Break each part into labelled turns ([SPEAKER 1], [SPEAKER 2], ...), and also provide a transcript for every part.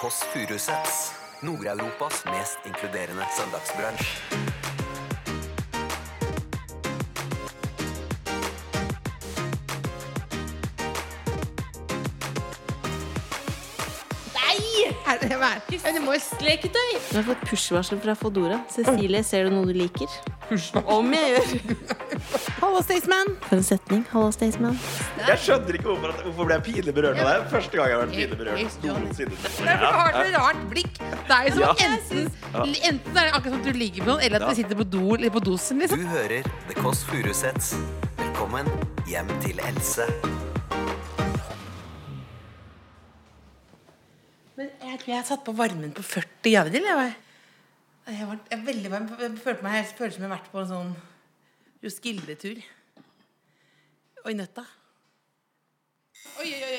[SPEAKER 1] Kåss Furuseths. Nord-Europas mest inkluderende søndagsbransj.
[SPEAKER 2] Nei!
[SPEAKER 3] Leketøy! Jeg har fått push-varsel fra Fodora. Cecilie, ser du noe du liker? Om jeg gjør.
[SPEAKER 2] Hallo, Staysman.
[SPEAKER 3] For en setning. Hallo, Staysman.
[SPEAKER 4] Jeg skjønner ikke hvorfor, hvorfor ble jeg pinlig berørt av deg. Første gang jeg har vært pinlig berørt noensinne.
[SPEAKER 2] Det er du har et rart blikk. Det er jo som
[SPEAKER 4] Ja.
[SPEAKER 2] enten, enten er det akkurat som du ligger på noen, eller at du sitter på do eller på dosen.
[SPEAKER 1] Du
[SPEAKER 2] Liksom.
[SPEAKER 1] hører The Kåss Furuseths. Velkommen hjem til Else.
[SPEAKER 2] Men jeg tror jeg har satt på varmen på 40 grader. Jeg, Jeg, jeg, var, jeg veldig varm. Jeg følte meg helt, følte som jeg har vært på en sånn Roskilde-tur. Oi, nøtta. Oi, oi, oi,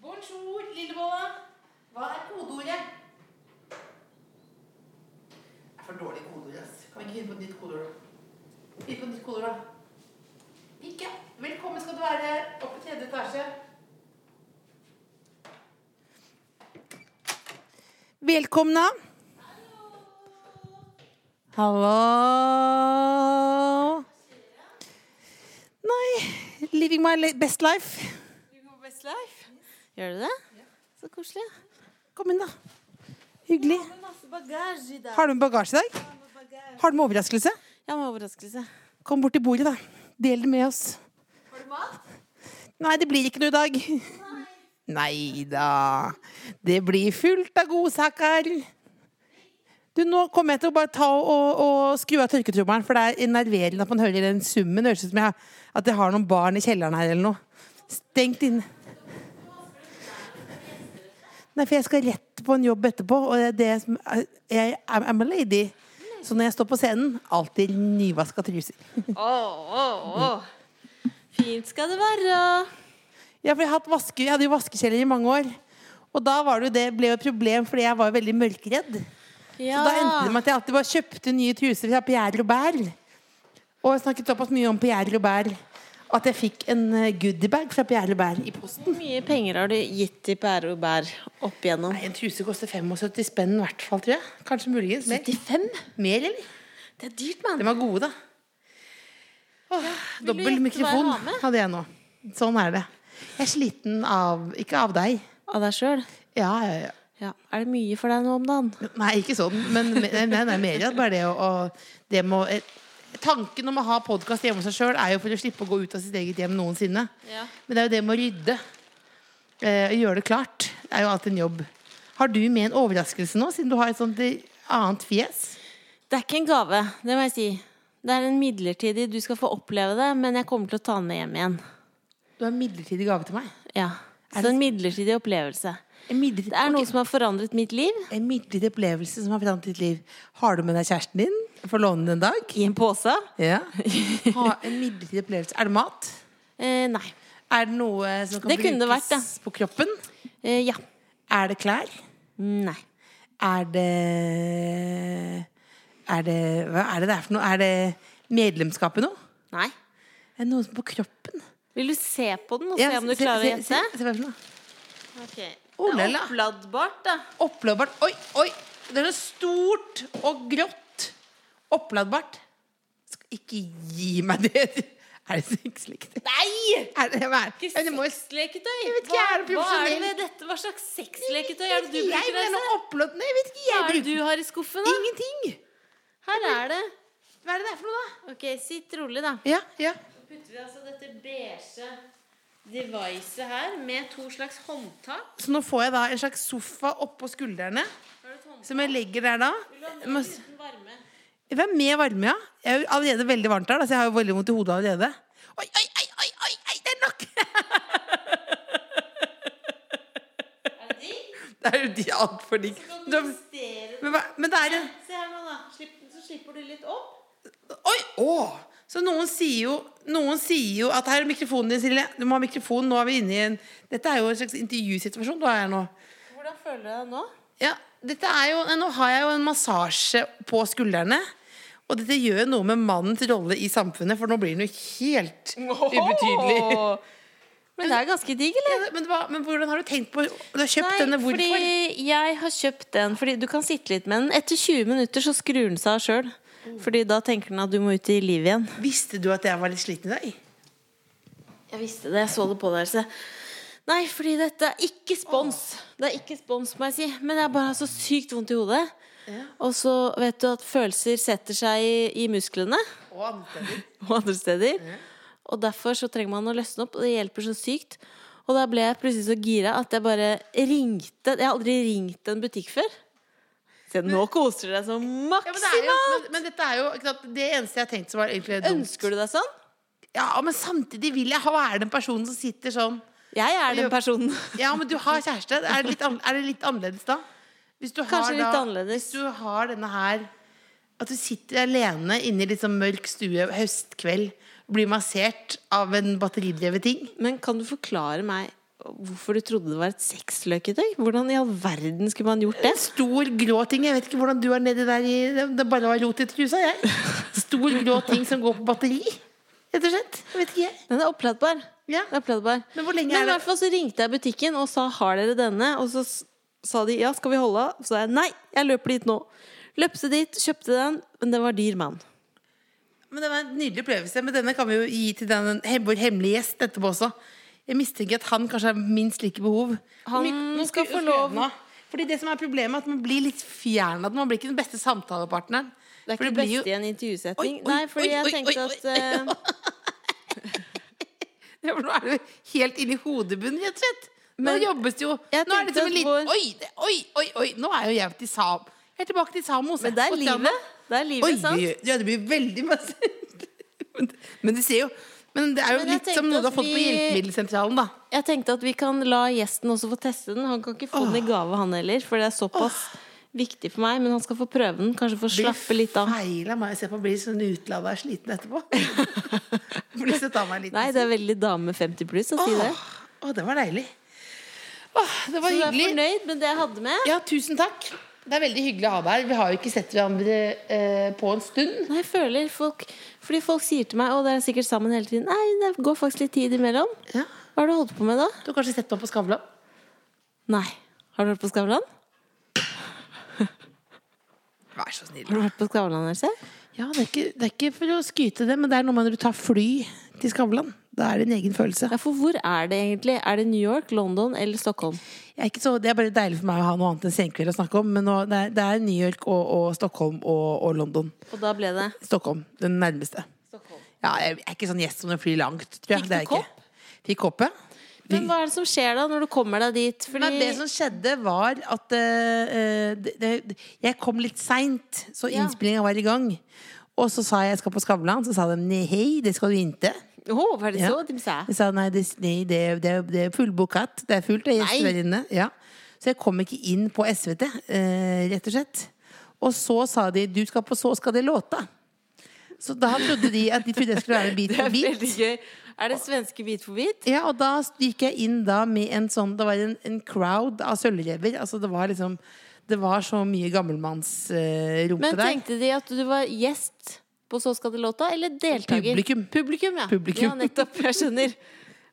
[SPEAKER 2] Bonjour, lillebolla. Hva er kodeordet? Det er for dårlig kodeord. Kan vi ikke finne på et nytt kodeord? finne på et nytt kodeord, da. Ikke. Velkommen skal du være opp i tredje etasje. Velkomna. Hallo. Nei, living my best life.
[SPEAKER 3] Best life. Gjør du det? Så koselig.
[SPEAKER 2] Kom inn, da. Hyggelig. Har du med bagasje i dag? Har du med overraskelse?
[SPEAKER 3] Ja, med overraskelse.
[SPEAKER 2] Kom bort til bordet, da. Del det med oss.
[SPEAKER 3] Har du mat?
[SPEAKER 2] Nei, det blir ikke noe i dag. Nei da. Det blir fullt av godsaker. Du, nå kommer jeg til å bare ta og, og, og skru av tørketrommelen, for det er enerverende at man hører den summen. Det høres ut som jeg, at jeg har noen barn i kjelleren her eller noe. Stengt inne. Nei, for jeg skal rett på en jobb etterpå, og det er det Jeg er a lady. Så når jeg står på scenen, alltid nyvaska truser.
[SPEAKER 3] Åh, åh, åh. Fint skal det være.
[SPEAKER 2] Ja, for jeg, har hatt vaske, jeg hadde jo vaskekjeller i mange år. Og da var det det ble jo et problem, fordi jeg var veldig mørkredd.
[SPEAKER 3] Ja.
[SPEAKER 2] Så da endte det med at jeg alltid bare kjøpte nye truser fra Pierre Robert. Og jeg snakket såpass mye om Pierre Robert at jeg fikk en eh, goodiebag fra Pierre Robert i posten.
[SPEAKER 3] Hvor mye penger har du gitt til Pierre Bær opp igjennom?
[SPEAKER 2] Nei, En truse koster 75 spenn i hvert fall, tror jeg. Kanskje muligens mer.
[SPEAKER 3] 75?
[SPEAKER 2] Mer, eller?
[SPEAKER 3] Det er dyrt, mann.
[SPEAKER 2] De var gode, da. Åh,
[SPEAKER 3] vil
[SPEAKER 2] dobbel mikrofon hadde jeg nå. Sånn er det. Jeg er sliten av Ikke av deg.
[SPEAKER 3] Av deg sjøl?
[SPEAKER 2] Ja, ja, ja.
[SPEAKER 3] Ja. Er det mye for deg nå om dagen?
[SPEAKER 2] Nei, ikke sånn, men nei, nei, mer at bare det å, å det må, eh, Tanken om å ha podkast hjemme hos seg sjøl er jo for å slippe å gå ut av sitt eget hjem noensinne.
[SPEAKER 3] Ja.
[SPEAKER 2] Men det er jo det med å rydde. Eh, gjøre det klart. Det er jo alltid en jobb. Har du med en overraskelse nå, siden du har et sånt eh, annet fjes?
[SPEAKER 3] Det er ikke en gave, det må jeg si. Det er en midlertidig, du skal få oppleve det, men jeg kommer til å ta den med hjem igjen.
[SPEAKER 2] Du har en midlertidig gave til meg.
[SPEAKER 3] Ja.
[SPEAKER 2] Er
[SPEAKER 3] Så en midlertidig opplevelse. Det er noe som har forandret mitt liv.
[SPEAKER 2] en midlertidig opplevelse som har forandret ditt liv. Har du med deg kjæresten din? Får låne den en dag?
[SPEAKER 3] I en pose.
[SPEAKER 2] Ja. Ha en midlertidig opplevelse. Er det mat?
[SPEAKER 3] Eh, nei.
[SPEAKER 2] Er det noe som kan
[SPEAKER 3] Det brukes det vært,
[SPEAKER 2] brukes på kroppen?
[SPEAKER 3] Eh, ja.
[SPEAKER 2] Er det klær?
[SPEAKER 3] Nei.
[SPEAKER 2] Er det Er det Hva er det det er for noe? Er det medlemskap i noe?
[SPEAKER 3] Nei.
[SPEAKER 2] Er det noe på kroppen?
[SPEAKER 3] Vil du se på den og
[SPEAKER 2] Ja,
[SPEAKER 3] se om du
[SPEAKER 2] se-
[SPEAKER 3] klarer å
[SPEAKER 2] se-
[SPEAKER 3] gjette?
[SPEAKER 2] se- se se, se, se, se, se,
[SPEAKER 3] Ok.
[SPEAKER 2] Oh,
[SPEAKER 3] Det er oppladbart, da.
[SPEAKER 2] Oppladbart. Oi, oi! Det er så stort og grått. Oppladbart. Skal ikke gi meg det. Er det sexleketøy?
[SPEAKER 3] Nei!
[SPEAKER 2] Er det, hva er det? Jo
[SPEAKER 3] Sexleketøy?
[SPEAKER 2] Jeg vet ikke,
[SPEAKER 3] hva, hva er det dette? Hva slags sexleketøy er det du
[SPEAKER 2] jeg
[SPEAKER 3] bruker?
[SPEAKER 2] mener
[SPEAKER 3] Else?
[SPEAKER 2] opplodd Nei, jeg vet ikke.
[SPEAKER 3] Hva er det du har i skuffen, da?
[SPEAKER 2] ingenting.
[SPEAKER 3] Her er det.
[SPEAKER 2] Hva er det det er for noe, da?
[SPEAKER 3] Ok, sitt rolig, da.
[SPEAKER 2] Ja, ja.
[SPEAKER 3] Så putter vi altså dette beige devicet her med to slags håndtak.
[SPEAKER 2] Så nå får jeg da en slags sofa oppå skuldrene, som jeg legger der da.
[SPEAKER 3] Vil du ha
[SPEAKER 2] med
[SPEAKER 3] uten varme?
[SPEAKER 2] Er med varme, ja. Jeg er jo allerede veldig varmt her, så jeg har jo veldig vondt i hodet allerede. Oi, oi, oi, oi, oi, oi det er nok!
[SPEAKER 3] Er det digg?
[SPEAKER 2] Det er jo de altfor digg.
[SPEAKER 3] Kan
[SPEAKER 2] Du? Men, men det er en
[SPEAKER 3] Se her nå, da. Slipp, så slipper du litt opp.
[SPEAKER 2] Oi! Å! Så noen sier jo Noen sier jo at her er mikrofonen din, Silje. Du må ha mikrofon. Nå er vi inne i en Dette er jo en slags intervjusituasjon. Du er her nå.
[SPEAKER 3] Hvordan føler du deg nå?
[SPEAKER 2] Ja, dette er jo Nå har jeg jo en massasje på skuldrene. Og dette gjør noe med mannens rolle i samfunnet, for nå blir den jo helt ubetydelig.
[SPEAKER 3] Men det er ganske digg, eller?
[SPEAKER 2] Ja, men, hva, men hvordan har du tenkt på Du har kjøpt
[SPEAKER 3] Nei,
[SPEAKER 2] denne hvorfor?
[SPEAKER 3] fordi jeg har kjøpt den fordi du kan sitte litt med den. Etter 20 minutter så skrur den seg av sjøl. Fordi da tenker den at du må ut i livet igjen.
[SPEAKER 2] Visste du at jeg var litt sliten i dag?
[SPEAKER 3] Jeg visste det, jeg så det på deg. Nei, fordi dette er ikke spons. Det er ikke spons, må jeg si. Men jeg bare har så sykt vondt i hodet. Og så vet du at følelser setter seg i, i musklene
[SPEAKER 2] Og andre steder.
[SPEAKER 3] og andre steder. Og derfor så trenger man å løsne opp, og det hjelper så sykt. Og da ble jeg plutselig så gira at jeg bare ringte Jeg har aldri ringt en butikk før. Se, nå koser du deg så
[SPEAKER 2] Ja, men, det
[SPEAKER 3] maksimalt!
[SPEAKER 2] jo, men, men dette er jo sant, det eneste jeg tenkte som var egentlig dumt.
[SPEAKER 3] Ønsker du deg sånn?
[SPEAKER 2] Ja, men samtidig vil jeg ha- være den personen som sitter sånn
[SPEAKER 3] Jeg er den personen.
[SPEAKER 2] Ja, men du har kjæreste. Er det litt, an- er det litt annerledes da?
[SPEAKER 3] Kanskje litt
[SPEAKER 2] da,
[SPEAKER 3] annerledes.
[SPEAKER 2] Hvis du har denne her At du sitter alene inne i litt sånn mørk stue høstkveld blir massert av en batteridrevet ting.
[SPEAKER 3] Men kan du forklare meg hvorfor du trodde det var et sexløketøy? Hvordan i all verden skulle man gjort det?
[SPEAKER 2] Stor grå ting. Jeg vet ikke hvordan du er nedi der i Det bare å ha rot i trusa, jeg. Stor grå ting som går på batteri. Rett og slett. Jeg vet ikke, jeg.
[SPEAKER 3] Den er oppladbar.
[SPEAKER 2] Ja.
[SPEAKER 3] Er oppladbar.
[SPEAKER 2] Men hvor lenge
[SPEAKER 3] Men
[SPEAKER 2] er
[SPEAKER 3] i
[SPEAKER 2] det?
[SPEAKER 3] hvert fall så ringte jeg butikken og sa 'har dere denne?' Og så sa de 'ja, skal vi holde av?' Så sa jeg 'nei, jeg løper dit nå'. Løpte dit, kjøpte den, men det var dyr mann.
[SPEAKER 2] Men det var en nydelig opplevelse. Men denne kan vi jo gi til den, vår hemmelige gjest etterpå også. Jeg mistenker at han kanskje har minst like behov.
[SPEAKER 3] Han
[SPEAKER 2] Men
[SPEAKER 3] skal få lov.
[SPEAKER 2] Fordi det som er problemet, er at man blir litt fjern av den. Man blir ikke den beste samtalepartneren.
[SPEAKER 3] Det er ikke det beste
[SPEAKER 2] jo-
[SPEAKER 3] i en intervjusetting.
[SPEAKER 2] Oi, oi,
[SPEAKER 3] Nei, fordi
[SPEAKER 2] oi,
[SPEAKER 3] jeg tenkte at eh,
[SPEAKER 2] Ja, nå er du helt inni i hodebunnen, rett og slett. Nå
[SPEAKER 3] Men
[SPEAKER 2] jobbes det jo Nå er det som en liten
[SPEAKER 3] vår-
[SPEAKER 2] oi, det, oi, oi, oi! Nå er jo jeg til Sam. Jeg er tilbake til Samos.
[SPEAKER 3] Men det er livet. Det er livet, sant?
[SPEAKER 2] ja, det blir veldig masse Men- Men du ser jo Men det er jo litt som noe du har
[SPEAKER 3] fått
[SPEAKER 2] fått på hjelpemiddelsentralen, da.
[SPEAKER 3] Jeg tenkte at vi kan la gjesten også få teste den. Han kan ikke få den i gave, han heller, for det er såpass viktig for meg. Men han skal få prøve den, kanskje få slappe litt av.
[SPEAKER 2] Feil av meg å se på å bli sånn utlada og sliten etterpå. Blir så ta meg litt.
[SPEAKER 3] Nei, det er veldig dame 50 pluss å si det.
[SPEAKER 2] Å, det var deilig. Åh, det var
[SPEAKER 3] Så du er fornøyd med det jeg hadde med?
[SPEAKER 2] Ja, tusen takk. Det er veldig hyggelig å ha deg her. Vi har jo ikke sett hverandre eh, på en stund.
[SPEAKER 3] Nei, jeg føler folk Fordi folk sier til meg, og dere er sikkert sammen hele tiden Nei, det går faktisk litt tid imellom.
[SPEAKER 2] Ja.
[SPEAKER 3] Hva har du holdt på med da?
[SPEAKER 2] Du har kanskje sett meg på Skavlan?
[SPEAKER 3] Nei. Har du vært på Skavlan?
[SPEAKER 2] Vær så snill.
[SPEAKER 3] Har du vært på Skavlan, Else?
[SPEAKER 2] Ja, det er, ikke, det er ikke for å skryte det, men det er noe med når du tar fly til Skavlan. Da er det en egen følelse.
[SPEAKER 3] Ja, for hvor er det egentlig? Er det New York, London eller Stockholm?
[SPEAKER 2] Så, det er bare deilig for meg å ha noe annet enn senkveld å snakke om. Men nå, det, er, det er New York og, og Stockholm og, og London.
[SPEAKER 3] Og da ble det
[SPEAKER 2] Stockholm, den nærmeste. Ja, jeg er ikke sånn gjest som flyr langt, tror jeg.
[SPEAKER 3] Fikk
[SPEAKER 2] Det
[SPEAKER 3] du
[SPEAKER 2] ikke. Fikk kopp.
[SPEAKER 3] Men hva er det som skjer da, når du kommer deg dit? Fordi
[SPEAKER 2] Nei, det som skjedde, var at uh, det, det, jeg kom litt seint, så innspillinga var i gang. Og så sa jeg jeg skal på Skavlan, så sa de nei, hei, det skal du ikke.
[SPEAKER 3] Åh, hva er det
[SPEAKER 2] Ja.
[SPEAKER 3] så de sa?
[SPEAKER 2] De sa nei, det, nei, det, det, det er fullbookat. Det er fullt av gjester inne. Ja. Så jeg kom ikke inn på SVT, eh, rett og slett. Og så sa de du skal på Så skal det låte. Så da trodde de at de trodde jeg skulle være Beat
[SPEAKER 3] Det
[SPEAKER 2] for
[SPEAKER 3] er
[SPEAKER 2] beat.
[SPEAKER 3] gøy. Er det svenske Bit for bit?
[SPEAKER 2] Ja, og da gikk jeg inn da med en sånn Det var en, en crowd av sølvrever. Altså det var liksom Det var så mye gammelmannsrumpe
[SPEAKER 3] Men
[SPEAKER 2] der.
[SPEAKER 3] tenkte de at du var gjest på Så skal det låta, eller deltaker?
[SPEAKER 2] Publikum.
[SPEAKER 3] Publikum, ja.
[SPEAKER 2] Publikum.
[SPEAKER 3] Ja, nettopp. Jeg skjønner.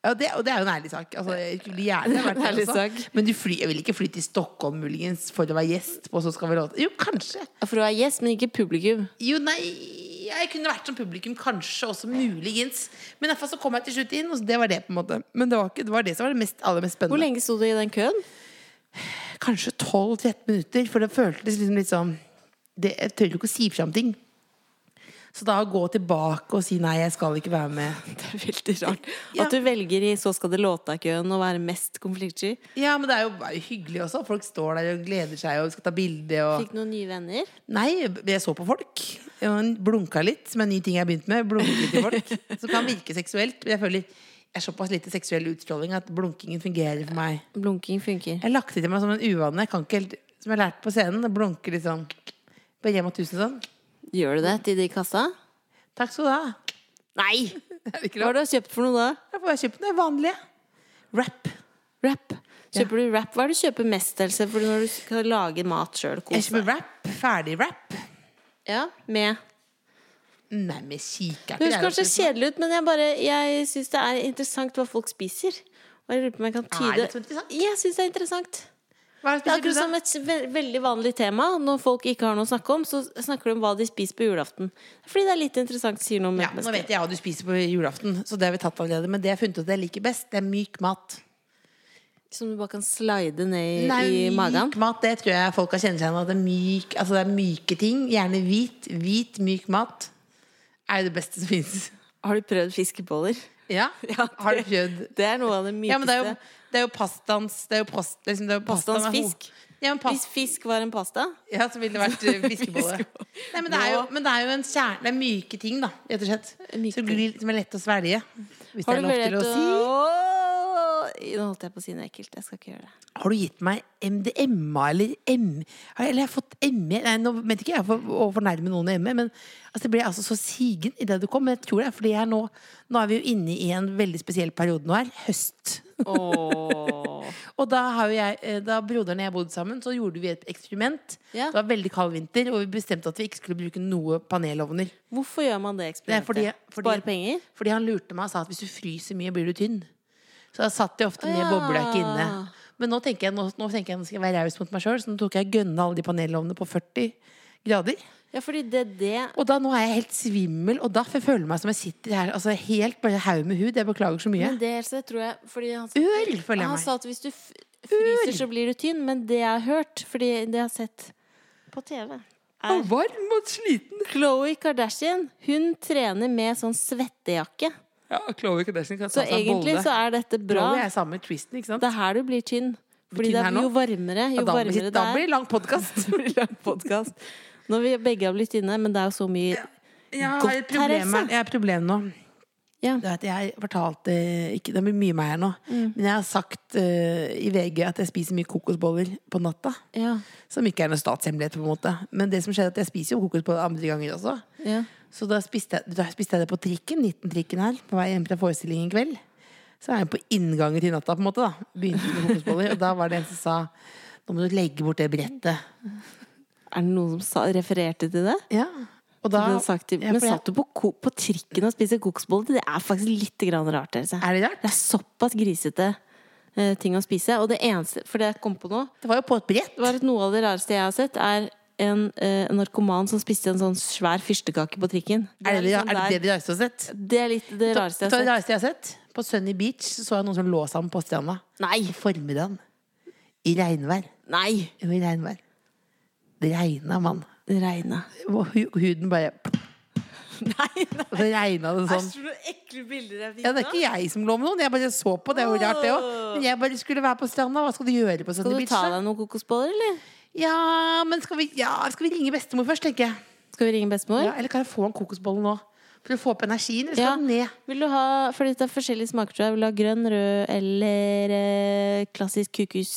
[SPEAKER 2] Ja, det, og det er jo en ærlig sak. Altså, jeg skulle gjerne vært
[SPEAKER 3] er ærlig
[SPEAKER 2] også. Men du fly, jeg vil ikke fly til Stockholm muligens for å være gjest på Så skal vi låte. Jo, kanskje.
[SPEAKER 3] For å være gjest, men ikke publikum.
[SPEAKER 2] Jo, nei Jeg kunne vært som publikum, kanskje også muligens. Men i hvert fall så kom jeg til slutt inn, og det var det. på en måte Men det var, ikke, det, var det som var det mest, aller mest spennende.
[SPEAKER 3] Hvor lenge sto du i den køen?
[SPEAKER 2] Kanskje 12-13 minutter, for det føltes liksom litt sånn det, Jeg tør ikke å si fram ting. Så da å gå tilbake og si nei, jeg skal ikke være med
[SPEAKER 3] Det er veldig rart.
[SPEAKER 2] Ja.
[SPEAKER 3] At du velger i Så skal det låta-køen å være mest konfliktsky.
[SPEAKER 2] Ja, men det er jo bare hyggelig også. Folk står der og gleder seg og skal ta bilde og
[SPEAKER 3] Fikk noen nye venner.
[SPEAKER 2] Nei, jeg så på folk. Jeg blunka litt, som er en ny ting jeg har begynt med. Blunke litt til folk. Som kan virke seksuelt. Men jeg føler jeg er såpass lite seksuell utstråling at blunkingen fungerer for meg.
[SPEAKER 3] Blunking funker.
[SPEAKER 2] Jeg lagt det til meg som en uvane. Jeg ikke som jeg har lært på scenen. Blunker Blunke litt sånn på Rema 1000 sånn.
[SPEAKER 3] Gjør du det til de kassa?
[SPEAKER 2] Takk skal du ha.
[SPEAKER 3] Nei!
[SPEAKER 2] Er
[SPEAKER 3] Hva har du kjøpt for noe da?
[SPEAKER 2] Jeg har kjøpt noe vanlige. Wrap.
[SPEAKER 3] Wrap. Kjøper du wrap? Hva er det du kjøper mest, Else, for når du skal lage mat sjøl?
[SPEAKER 2] Jeg kjøper wrap. Ferdig wrap.
[SPEAKER 3] Ja, med
[SPEAKER 2] Nei, men kikker
[SPEAKER 3] Det høres kanskje kjedelig ut, men jeg, bare, jeg syns det er interessant hva folk spiser. Og jeg lurer på om jeg kan
[SPEAKER 2] Er
[SPEAKER 3] tyde
[SPEAKER 2] det så interessant?
[SPEAKER 3] Jeg syns det er interessant.
[SPEAKER 2] Hva
[SPEAKER 3] Det er akkurat som et ve veldig vanlig tema. Når folk ikke har noe å snakke om, så snakker de om hva de spiser på julaften. Fordi det er litt interessant, sier noe om
[SPEAKER 2] Ja, nå vet jeg hva du spiser på julaften, så det har vi tatt allerede. Men det jeg har funnet ut at jeg liker best, det er myk mat.
[SPEAKER 3] Som du bare kan slide ned
[SPEAKER 2] Nei,
[SPEAKER 3] i magen.
[SPEAKER 2] myk mat, det tror jeg folk har kjent seg igjen. At det er myk, altså det er myke ting. Gjerne hvit. Hvit, myk mat er det beste som finnes.
[SPEAKER 3] Har du prøvd fiskeboller?
[SPEAKER 2] Ja,
[SPEAKER 3] Ja,
[SPEAKER 2] Har du
[SPEAKER 3] det-
[SPEAKER 2] prøvd
[SPEAKER 3] Det er noe av det mykeste.
[SPEAKER 2] Ja, men det er jo, det er jo pastaens Det er jo, post, liksom, det er jo pasta
[SPEAKER 3] Pastaens fisk.
[SPEAKER 2] Ja, men
[SPEAKER 3] Hvis fisk var en pasta
[SPEAKER 2] ja, så ville det vært eh, fiskebolle. Nei, men det er jo, men det er jo en kjerne Det er myke ting, da, rett og slett. Det som er lett å svelge. Hvis det
[SPEAKER 3] Har
[SPEAKER 2] er
[SPEAKER 3] du
[SPEAKER 2] lov til å
[SPEAKER 3] å
[SPEAKER 2] si.
[SPEAKER 3] Nå holdt jeg på å si noe ekkelt. Jeg skal ikke gjøre det.
[SPEAKER 2] Har du gitt meg MDMA eller M... Eller jeg har fått ME Nei, nå mente ikke jeg for, å fornærme noen med ME, men altså, det ble altså så sigen i det du kom. Men jeg tror det er fordi jeg nå Nå er vi jo inne i en veldig spesiell periode nå her. Høst. Og da har jo jeg eh, Da broderen og jeg bodde sammen, så gjorde vi et eksperiment.
[SPEAKER 3] Yeah.
[SPEAKER 2] Det var veldig kald vinter, og vi bestemte at vi ikke skulle bruke noe panelovner.
[SPEAKER 3] Hvorfor gjør man det
[SPEAKER 2] Det er
[SPEAKER 3] eksperimentet?
[SPEAKER 2] fordi, fordi,
[SPEAKER 3] penger?
[SPEAKER 2] fordi han lurte meg og sa at hvis du fryser mye, blir du tynn. Så da satt jeg ofte med
[SPEAKER 3] Ja.
[SPEAKER 2] boblejakke inne. Men nå tenker jeg nå, nå tenker jeg nå skal jeg være raus mot meg sjøl, så nå tok jeg gønna alle de panelovnene på 40 grader.
[SPEAKER 3] Ja, fordi det, det
[SPEAKER 2] Og da nå er jeg helt svimmel, og da føler jeg meg som jeg sitter her altså helt bare haug med hud. Jeg beklager så mye.
[SPEAKER 3] Men det Else, tror jeg fordi han, sa-
[SPEAKER 2] Ør, føler jeg
[SPEAKER 3] han
[SPEAKER 2] meg.
[SPEAKER 3] sa at hvis du fryser, så blir du tynn. Men det jeg har hørt, fordi det jeg har sett på TV
[SPEAKER 2] Og
[SPEAKER 3] er
[SPEAKER 2] varm og sliten.
[SPEAKER 3] Khloe Kardashian Hun trener med sånn svettejakke.
[SPEAKER 2] Ja, Chloé Kardashian kan
[SPEAKER 3] Så
[SPEAKER 2] ta seg en
[SPEAKER 3] egentlig
[SPEAKER 2] bolle.
[SPEAKER 3] så er dette bra.
[SPEAKER 2] Chloe er sammen med Tristan, ikke sant?
[SPEAKER 3] Det er her du blir tynn. Fordi det er jo varmere, jo
[SPEAKER 2] da, blir,
[SPEAKER 3] varmere
[SPEAKER 2] da
[SPEAKER 3] det
[SPEAKER 2] blir
[SPEAKER 3] er.
[SPEAKER 2] det lang podkast.
[SPEAKER 3] Det blir lang podcast. Når vi begge har blitt tynne, men det er jo så mye
[SPEAKER 2] Jeg har
[SPEAKER 3] Godt her.
[SPEAKER 2] Jeg har et problem nå.
[SPEAKER 3] Ja.
[SPEAKER 2] Det at jeg fortalte ikke, Det blir mye meg her nå.
[SPEAKER 3] Mm.
[SPEAKER 2] Men jeg har sagt uh, i VG at jeg spiser mye kokosboller på natta.
[SPEAKER 3] Ja.
[SPEAKER 2] Som ikke er noe statshemmelighet, på en måte. Men det som skjer er at jeg spiser jo kokosboller andre ganger også.
[SPEAKER 3] ja.
[SPEAKER 2] Så da spiste, jeg, da spiste jeg det på trikken, 19-trikken her, på vei hjem fra forestillingen i kveld. Så er jeg på inngangen til natta, på en måte. da Begynte med kokosboller. Og da var det en som sa nå må du legge bort det brettet.
[SPEAKER 3] Er det noen som sa, refererte til det?
[SPEAKER 2] Ja. Da,
[SPEAKER 3] sagt men satt du på, på trikken og spiste kokosboller? Det er faktisk litt grann rart. Altså.
[SPEAKER 2] Er det rart?
[SPEAKER 3] Det er såpass grisete eh, ting å spise. Og det eneste For det jeg kom på nå,
[SPEAKER 2] Det var jo på et brett.
[SPEAKER 3] var noe av det rareste jeg har sett, er en eh, narkoman som spiste en sånn svær fyrstekake på trikken.
[SPEAKER 2] Er det det,
[SPEAKER 3] liksom
[SPEAKER 2] er det, det det rareste du har sett?
[SPEAKER 3] det er litt det rareste jeg
[SPEAKER 2] Det
[SPEAKER 3] har
[SPEAKER 2] rareste
[SPEAKER 3] sett.
[SPEAKER 2] jeg har sett. På Sunny Beach så jeg noen som lå sammen på stranda.
[SPEAKER 3] Nei!
[SPEAKER 2] På formiddagen. I regnvær.
[SPEAKER 3] Nei!
[SPEAKER 2] Jo, i regnvær. Det regna, mann.
[SPEAKER 3] Det regna.
[SPEAKER 2] Huden bare
[SPEAKER 3] Nei,
[SPEAKER 2] nei. så regna det sånn.
[SPEAKER 3] så ekle bilder jeg
[SPEAKER 2] Ja, det er ikke jeg som lå med noen. Jeg bare så på. Det er jo rart, det òg. Men jeg bare skulle være på stranda. Hva skal du gjøre på
[SPEAKER 3] Skal du ta deg noen kokosboller, eller?
[SPEAKER 2] Ja, men skal vi, ja, skal vi ringe bestemor først, tenker jeg.
[SPEAKER 3] Skal vi ringe bestemor?
[SPEAKER 2] Ja, eller kan jeg få en kokosbolle nå? For å få opp energien? Eller skal
[SPEAKER 3] Ja.
[SPEAKER 2] den ned?
[SPEAKER 3] Vil du ha, fordi det er forskjellige smaker, tror jeg. Vil du ha grønn, rød eller eh, klassisk kukus?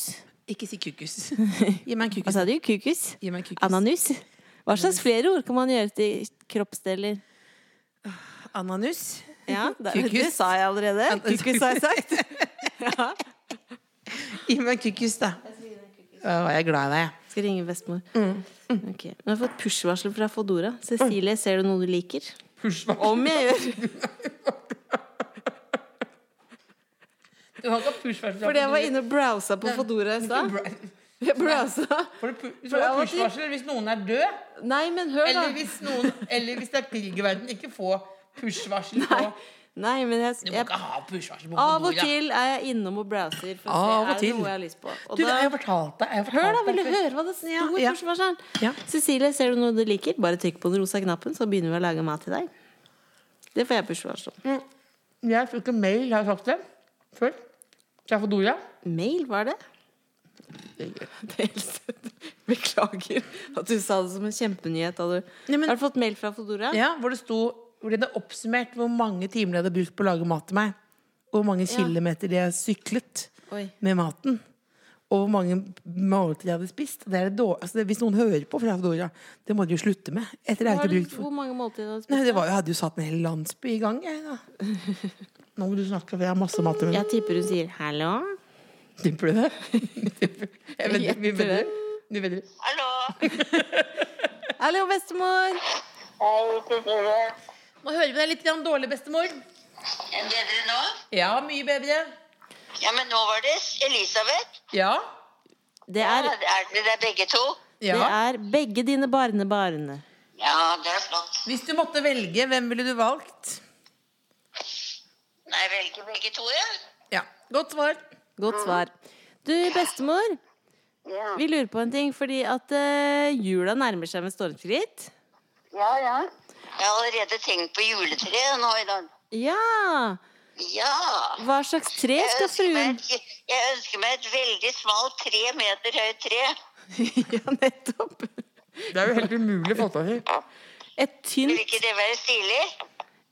[SPEAKER 2] Ikke si kukus. Gi meg en
[SPEAKER 3] Hva sa du? Kukus?
[SPEAKER 2] Gi
[SPEAKER 3] Hva slags flere ord kan man gjøre til kroppsdeler?
[SPEAKER 2] Ananus.
[SPEAKER 3] Ja, det,
[SPEAKER 2] Kukus.
[SPEAKER 3] sa jeg allerede. Kukus har jeg sagt.
[SPEAKER 2] Gi meg en kukus, da. var jeg er glad i deg, jeg.
[SPEAKER 3] Skal ringe bestemor.
[SPEAKER 2] Mm.
[SPEAKER 3] Ok. Nå har jeg fått push-varsel fra Fodora. Cecilie, ser du noe du liker? Om jeg gjør.
[SPEAKER 2] Du har ikke push-varsel.
[SPEAKER 3] Fordi jeg var inne og browsa på Fodora i stad. Jeg
[SPEAKER 2] du Hvis du
[SPEAKER 3] For av til-
[SPEAKER 2] push-varsel hvis noen er død,
[SPEAKER 3] Nei, men hør, da.
[SPEAKER 2] eller hvis, noen, eller hvis det er krig i verden, ikke få push-varsel på
[SPEAKER 3] Nei, men jeg,
[SPEAKER 2] Du må
[SPEAKER 3] jeg
[SPEAKER 2] ikke ha push-varsel på
[SPEAKER 3] Av og til er jeg innom og browser for å
[SPEAKER 2] Av
[SPEAKER 3] se
[SPEAKER 2] og
[SPEAKER 3] er det
[SPEAKER 2] til.
[SPEAKER 3] noe jeg har lyst på. Og
[SPEAKER 2] Du,
[SPEAKER 3] da,
[SPEAKER 2] jeg har fortalt deg. Jeg har
[SPEAKER 3] hør, da!
[SPEAKER 2] fortalt
[SPEAKER 3] Vil du
[SPEAKER 2] deg
[SPEAKER 3] høre hva det sto i
[SPEAKER 2] ja.
[SPEAKER 3] push-varsleren?
[SPEAKER 2] Ja.
[SPEAKER 3] Cecilie, ser du noe du liker? Bare trykk på den rosa knappen, så begynner vi å lage mat til deg. Det får jeg push-varsel om.
[SPEAKER 2] Jeg fikk en mail, har jeg sagt det før? Fra Fodora.
[SPEAKER 3] Mail, var det? Det er helt søtt. Beklager at du sa det som en kjempenyhet. Har du,
[SPEAKER 2] Nei, men-
[SPEAKER 3] har du fått mail fra Fodora?
[SPEAKER 2] Ja, hvor det sto Hvor de hadde oppsummert hvor mange timer de hadde brukt på å lage mat til meg. Og hvor mange
[SPEAKER 3] Ja.
[SPEAKER 2] kilometer de har syklet
[SPEAKER 3] Oi.
[SPEAKER 2] med maten. Og hvor mange måltider de hadde spist. Det er det altså, det, hvis noen hører på fra Fodora, det må de jo slutte med. Etter det
[SPEAKER 3] du,
[SPEAKER 2] for
[SPEAKER 3] hvor mange måltider hadde du
[SPEAKER 2] Nei,
[SPEAKER 3] spist?
[SPEAKER 2] det var, jeg hadde jo satt en hel landsby i gang. Jeg. Nå må du snakke, for jeg har masse mat til
[SPEAKER 3] Jeg tipper hun sier 'hallo'.
[SPEAKER 2] Tipper du det? Jeg vedder. Vi vedder. Vi vedder.
[SPEAKER 3] Hallo, bestemor!
[SPEAKER 5] Hei, Cecilie.
[SPEAKER 2] Nå hører vi deg litt grann dårlig, bestemor.
[SPEAKER 5] Er bedre nå?
[SPEAKER 2] Ja, mye bedre.
[SPEAKER 5] Ja, men nå var det Elisabeth.
[SPEAKER 2] Ja.
[SPEAKER 3] Det
[SPEAKER 5] Ja,
[SPEAKER 3] er,
[SPEAKER 5] er det begge to?
[SPEAKER 3] det er begge dine barnebarn.
[SPEAKER 5] Ja, det er flott.
[SPEAKER 2] Hvis du måtte velge, hvem ville du valgt?
[SPEAKER 5] Nei, velge begge to, ja.
[SPEAKER 2] Ja, godt svar.
[SPEAKER 3] Godt svar. Du, bestemor,
[SPEAKER 5] Ja,
[SPEAKER 3] vi lurer på en ting, fordi at uh, jula nærmer seg med stormskritt.
[SPEAKER 5] ja. ja. Jeg har allerede tenkt på juletreet nå i dag.
[SPEAKER 3] Ja!
[SPEAKER 5] Ja.
[SPEAKER 3] Hva slags tre skal fruen
[SPEAKER 5] jeg ønsker meg et veldig smalt, tre meter høyt tre.
[SPEAKER 3] Ja, nettopp.
[SPEAKER 2] Det er jo helt umulig å få til.
[SPEAKER 3] Et
[SPEAKER 5] Vil ikke det være stilig?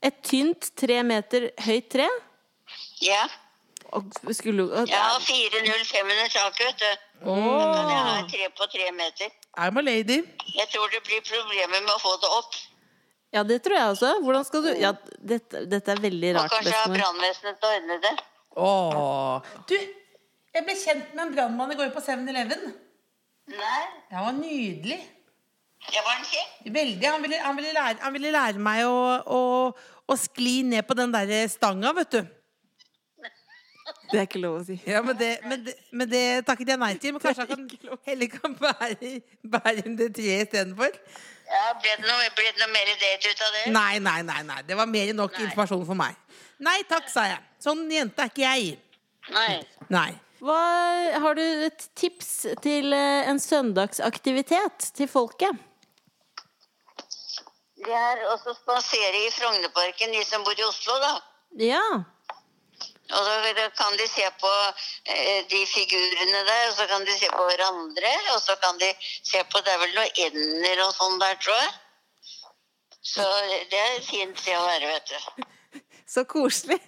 [SPEAKER 3] et tynt tre meter høyt tre.
[SPEAKER 5] Ja.
[SPEAKER 3] Skulle
[SPEAKER 5] Jeg har 405 under taket, vet du. Da kan jeg ha et tre på tre meter.
[SPEAKER 2] I'm a lady.
[SPEAKER 5] Jeg tror det blir problemer med å få det opp.
[SPEAKER 3] Ja, det tror jeg også. Hvordan skal du Ja, dette, dette er veldig rart.
[SPEAKER 5] Og kanskje ha brannvesenet til å ordne det.
[SPEAKER 2] Åh. Du, jeg ble kjent med en brannmann i går på 7-Eleven.
[SPEAKER 5] Nei,
[SPEAKER 2] Det var nydelig.
[SPEAKER 5] det var han kjekk.
[SPEAKER 2] Veldig. Han ville, han ville, lære, han ville lære meg å, å, å skli ned på den der stanga, vet du.
[SPEAKER 3] Det er ikke lov å si.
[SPEAKER 2] Ja, men det, men det, men det takket jeg nei til. Men kanskje han kan, heller kan bære, bære inn det treet istedenfor?
[SPEAKER 5] Ja, ble det, noe, ble det noe mer date ut av det?
[SPEAKER 2] Nei, nei, nei. nei. Det var mer enn nok
[SPEAKER 5] Nei.
[SPEAKER 2] informasjon for meg. Nei takk, sa jeg. Sånn jente er ikke jeg.
[SPEAKER 5] Nei.
[SPEAKER 2] Nei.
[SPEAKER 3] Hva, har du et tips til eh, en søndagsaktivitet til folket?
[SPEAKER 5] De er også spasere i Frognerparken, de som bor i Oslo, da.
[SPEAKER 3] Ja.
[SPEAKER 5] Og så kan de se på eh, de figurene der, og så kan de se på hverandre. Og så kan de se på Det er vel noen ender og sånn der, tror jeg. Så det er et fint sted å være, vet du.
[SPEAKER 3] Så koselig.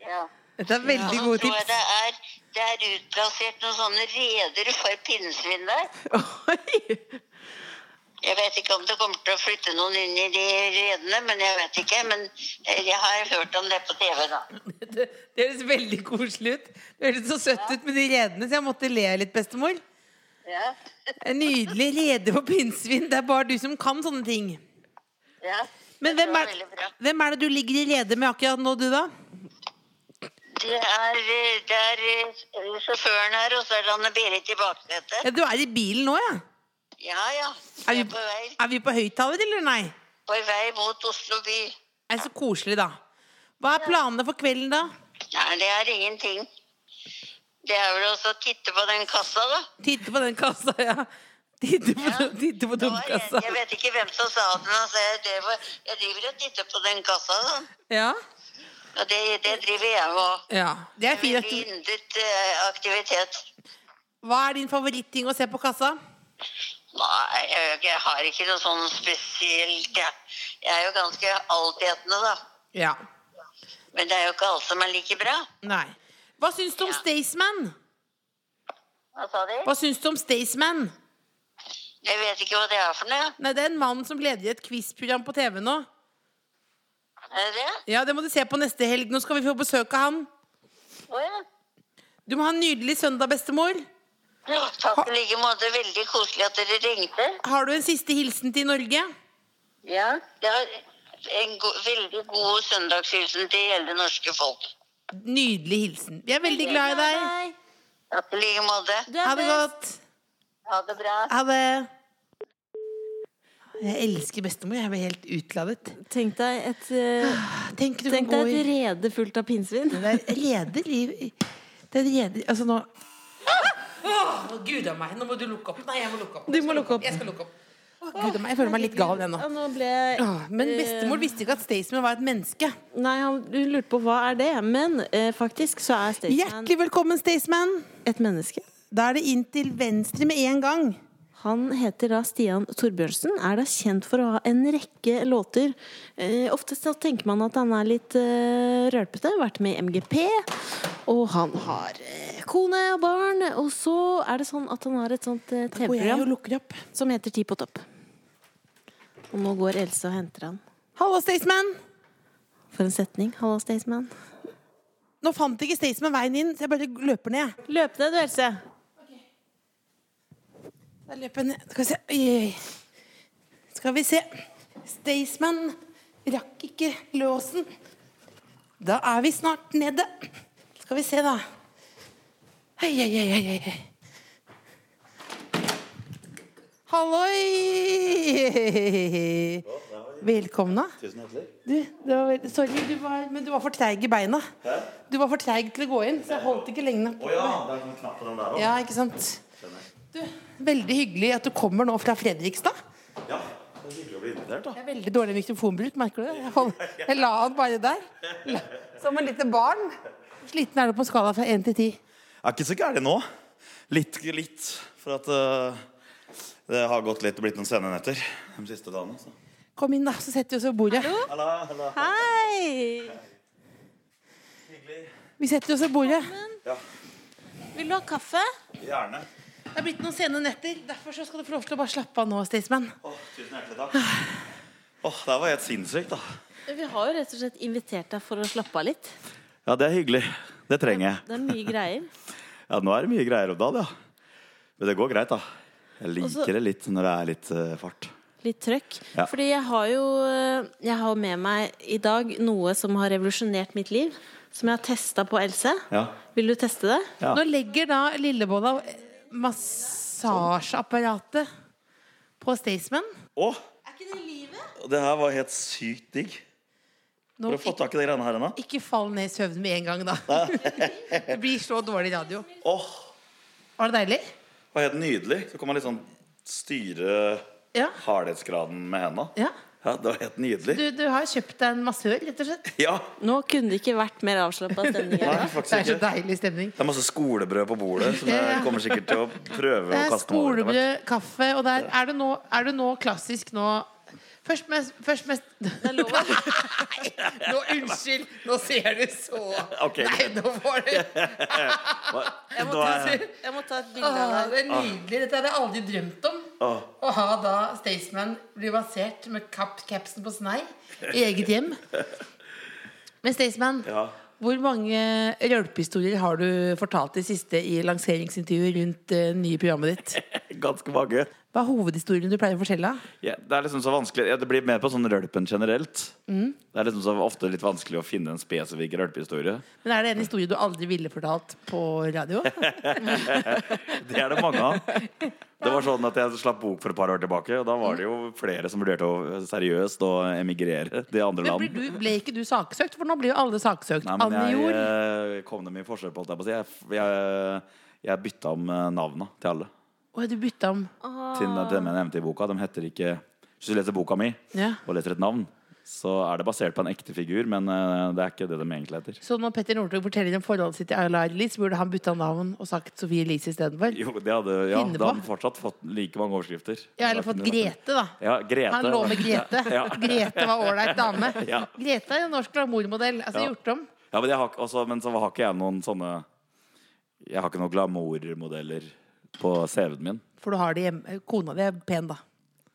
[SPEAKER 5] Ja.
[SPEAKER 2] Dette er veldig
[SPEAKER 5] ja.
[SPEAKER 2] gode
[SPEAKER 5] tror jeg
[SPEAKER 2] tips.
[SPEAKER 5] det er, det er utplassert noen sånne reder for pinnsvin der.
[SPEAKER 3] Oi.
[SPEAKER 5] Jeg vet ikke om det kommer til å flytte noen inn i de redene, men jeg vet ikke. Men eh, jeg har hørt om det på TV, da.
[SPEAKER 2] Det, det høres veldig koselig ut. Det høres så søtt ut med de redene, så jeg måtte le litt, bestemor.
[SPEAKER 5] Ja.
[SPEAKER 2] En nydelig rede på pinnsvin. Det er bare du som kan sånne ting.
[SPEAKER 5] ja.
[SPEAKER 2] Men hvem er, hvem er det du ligger i rede med akkurat nå, du, da?
[SPEAKER 5] Det er, det er eh, sjåføren her, og så er det Anne-Berit i baksetet.
[SPEAKER 2] Ja, du er i bilen nå, ja?
[SPEAKER 5] Ja, ja.
[SPEAKER 2] Er
[SPEAKER 5] Jeg
[SPEAKER 2] vi,
[SPEAKER 5] på vei,
[SPEAKER 2] er vi på høyttaler, eller nei?
[SPEAKER 5] på vei mot Oslo by.
[SPEAKER 2] Det er så koselig, da. Hva er planene for kvelden, da?
[SPEAKER 5] Nei, det er ingenting. Det er vel også å titte på den kassa, da.
[SPEAKER 2] Titte på den kassa, ja. Titte på,
[SPEAKER 5] Ja.
[SPEAKER 2] titte på
[SPEAKER 5] var
[SPEAKER 2] dumkassa.
[SPEAKER 5] jeg vet ikke hvem som sa det, men altså, jeg, det var, jeg driver og titter på den kassa, da.
[SPEAKER 2] Ja.
[SPEAKER 5] Og det, det driver jeg med
[SPEAKER 2] ja. Det er fint.
[SPEAKER 5] Veldig yndet eh, aktivitet.
[SPEAKER 2] Hva er din favoritting å se på kassa?
[SPEAKER 5] Nei, jeg, jeg har ikke noe sånn spesielt. Jeg, jeg er jo ganske altetende, da.
[SPEAKER 2] Ja.
[SPEAKER 5] Men det er jo ikke alt som er like bra.
[SPEAKER 2] Nei. Hva syns du om
[SPEAKER 5] Ja.
[SPEAKER 2] Staysman?
[SPEAKER 5] Hva sa de?
[SPEAKER 2] Hva syns du om Staysman?
[SPEAKER 5] Jeg vet ikke hva det er for noe.
[SPEAKER 2] Nei, det er en mann som leder i et quizprogram på TV nå.
[SPEAKER 5] Er det det?
[SPEAKER 2] Ja, Det må du se på neste helg. Nå skal vi få besøk av han.
[SPEAKER 5] Å ja.
[SPEAKER 2] Du må ha en nydelig søndag, bestemor.
[SPEAKER 5] Ja. Takk i like måte. Veldig koselig at dere ringte.
[SPEAKER 2] Har du en siste hilsen til Norge?
[SPEAKER 5] Ja. Jeg har en go veldig god søndagshilsen til hele det norske folk.
[SPEAKER 2] Nydelig hilsen. Vi er veldig glad i deg.
[SPEAKER 5] Takk i like måte.
[SPEAKER 2] Ha det godt.
[SPEAKER 5] Ha det bra.
[SPEAKER 2] Ha det. Jeg elsker bestemor. Jeg ble helt utladet.
[SPEAKER 3] Tenk deg et, uh,
[SPEAKER 2] Tenk
[SPEAKER 3] tenk deg et rede fullt av pinnsvin.
[SPEAKER 2] Det er reder i Det er reder Altså nå Å, Gud a meg. Nå må du lukke opp. Nei, jeg må lukke opp.
[SPEAKER 3] Du må lukke opp.
[SPEAKER 2] Jeg skal lukke opp. Å, Gud. Jeg føler meg litt gal ennå.
[SPEAKER 3] Ja, nå ble
[SPEAKER 2] Åh, Men bestemor visste ikke at Staysman var et menneske.
[SPEAKER 3] Nei, han hun lurte på hva er det Men eh, faktisk så er Staysman
[SPEAKER 2] Hjertelig velkommen, Staysman.
[SPEAKER 3] et menneske.
[SPEAKER 2] Da er det inn til venstre med en gang.
[SPEAKER 3] Han heter da Stian Torbjørnsen, er da kjent for å ha en rekke låter. Eh, ofte så tenker man at han er litt eh, rølpete, vært med i MGP. Og han har eh, kone og barn. Og så er det sånn at han har et sånt eh,
[SPEAKER 2] Går jeg og
[SPEAKER 3] TV-program
[SPEAKER 2] lukker opp.
[SPEAKER 3] som heter Ti på topp. Og nå går Else og henter han.
[SPEAKER 2] Hallo, Staysman.
[SPEAKER 3] For en setning. Hallo, Staysman.
[SPEAKER 2] Nå fant ikke Staysman veien inn, så jeg bare løper ned.
[SPEAKER 3] Løp ned, du, Else.
[SPEAKER 2] Da løper jeg ned. Skal vi se. Oi, oi. Skal vi se. Staysman Rakk ikke låsen. Da er vi snart nede. Skal vi se, da. Hei, hei, hei, hei. Halloi! Velkomna.
[SPEAKER 4] Tusen hjertelig.
[SPEAKER 2] Du, det var, veldig, sorry, du var, men du var for treig i beina. Du var for treig til å gå inn, så jeg holdt ikke lenge nok.
[SPEAKER 4] Oh, ja, det er en knapp på den der også.
[SPEAKER 2] Ja, ikke sant? Du, veldig hyggelig at du kommer nå fra Fredrikstad.
[SPEAKER 4] Ja, det er hyggelig å bli invitert, da.
[SPEAKER 2] Det er veldig dårlig mikrofonbruk, merker du det? Jeg, jeg la han bare der. Som en lite barn. Sliten er du på en skala fra 1 til 10.
[SPEAKER 4] Jeg er ikke så gæren nå. Litt, litt. For at uh, det har gått litt og blitt noen sene netter de siste dagene. Så.
[SPEAKER 2] Kom inn, da, så setter vi oss ved bordet.
[SPEAKER 4] Hallo, hallo.
[SPEAKER 3] Hei!
[SPEAKER 2] Vi setter oss ved bordet.
[SPEAKER 4] Ja,
[SPEAKER 3] Vil du ha kaffe?
[SPEAKER 4] gjerne.
[SPEAKER 2] Det er blitt noen sene netter. Derfor så skal du få lov til å bare slappe av nå, Staysman.
[SPEAKER 4] Åh, tusen hjertelig takk. Åh, det var helt sinnssykt, da.
[SPEAKER 3] Vi har jo rett og slett invitert deg for å slappe av litt.
[SPEAKER 4] Ja, det er hyggelig. Det trenger jeg.
[SPEAKER 3] Det er mye greier.
[SPEAKER 4] Ja, nå er det mye greier om dagen, ja. Men det går greit, da. Jeg
[SPEAKER 3] Også-
[SPEAKER 4] liker det litt når det er litt uh, fart.
[SPEAKER 3] Litt trøkk.
[SPEAKER 4] Ja.
[SPEAKER 3] Fordi jeg har jo eh, Jeg har med meg i dag noe som har revolusjonert mitt liv. Som jeg har testa på Else.
[SPEAKER 4] Ja.
[SPEAKER 3] Vil du teste det?
[SPEAKER 4] Ja.
[SPEAKER 2] Nå legger da Lillebolla massasjeapparatet på Staysman.
[SPEAKER 4] Åh,
[SPEAKER 3] Er ikke det livet?
[SPEAKER 4] det her var helt sykt digg.
[SPEAKER 2] Nå,
[SPEAKER 4] Har du fått tak i de greiene her ennå?
[SPEAKER 2] ikke fall ned i søvn med en gang, da. det blir så dårlig radio.
[SPEAKER 4] Åh,
[SPEAKER 2] Var det deilig?
[SPEAKER 4] det var helt nydelig. Så kan man liksom styre
[SPEAKER 2] Ja.
[SPEAKER 4] hardhetsgraden med henda.
[SPEAKER 2] ja.
[SPEAKER 4] Ja, det var helt nydelig.
[SPEAKER 2] Du, du har kjøpt deg en massør, rett og slett.
[SPEAKER 4] Ja,
[SPEAKER 3] Nå kunne det ikke vært mer avslappa stemning.
[SPEAKER 4] nei.
[SPEAKER 2] Det er så deilig stemning.
[SPEAKER 4] Det er masse skolebrød på bordet, som jeg kommer sikkert til å prøve å kaste meg over.
[SPEAKER 2] skolebrød, kaffe, og der er det nå, er det nå klassisk nå Først med, først med
[SPEAKER 3] Det er lov.
[SPEAKER 2] Nå, Unnskyld! Nå ser du så
[SPEAKER 4] okay,
[SPEAKER 2] Nei, nå var det
[SPEAKER 3] Jeg må ta, jeg må ta et bilde av deg.
[SPEAKER 2] Det er nydelig. Dette hadde jeg aldri drømt om. Å ha da Staysman bli basert med kapp, capsen på snei i eget hjem. Men Staysman,
[SPEAKER 4] Ja.
[SPEAKER 2] hvor mange rølpehistorier har du fortalt i siste i lanseringsintervjuet rundt det nye programmet ditt?
[SPEAKER 4] Ganske mange.
[SPEAKER 2] Hva er hovedhistorien du pleier å fortelle?
[SPEAKER 4] Ja, det er liksom så vanskelig ja, Det blir mer på sånn rølpen generelt.
[SPEAKER 2] Mm.
[SPEAKER 4] Det er liksom så ofte litt vanskelig å finne en spesifikk rølpehistorie.
[SPEAKER 2] Men Er det en historie du aldri ville fortalt på radio?
[SPEAKER 4] Det er det mange av. Det var sånn at Jeg slapp bok for et par år tilbake, og da var det jo flere som vurderte å seriøst å emigrere til andre
[SPEAKER 2] Men ble, du, ble ikke du saksøkt? For nå blir jo alle saksøkt.
[SPEAKER 4] Nei, men jeg, eh, kom dem i forskjell på, holdt jeg på å si. Jeg, jeg, jeg bytta om eh, navna til alle.
[SPEAKER 2] Å, du bytta om.
[SPEAKER 4] Til til dem jeg nevnte i boka. De heter ikke Hvis du leser boka mi
[SPEAKER 2] Ja.
[SPEAKER 4] og leser et navn, så er det basert på en ekte figur, men eh, det er ikke det de egentlig heter.
[SPEAKER 2] Så når Petter Northug forteller om forholdet sitt til Ayla Arlis, burde han bytta navn og sagt Sofie Elise istedenfor?
[SPEAKER 4] Jo, det hadde, ja,
[SPEAKER 2] Finne
[SPEAKER 4] da
[SPEAKER 2] på.
[SPEAKER 4] hadde han fortsatt fått like mange overskrifter.
[SPEAKER 2] Ja, eller fått Grete, da.
[SPEAKER 4] Ja, Grete.
[SPEAKER 2] Han lå med Grete.
[SPEAKER 4] Ja.
[SPEAKER 2] Grete var ålreit dame.
[SPEAKER 4] Ja.
[SPEAKER 2] Grete er en norsk glamourmodell. Altså
[SPEAKER 4] Ja.
[SPEAKER 2] gjort om.
[SPEAKER 4] Ja, men, jeg har, ikke- også, men så har ikke jeg noen sånne Jeg har ikke noen glamourmodeller på CV-en min.
[SPEAKER 2] For du har det hjemme. Kona di er pen, da.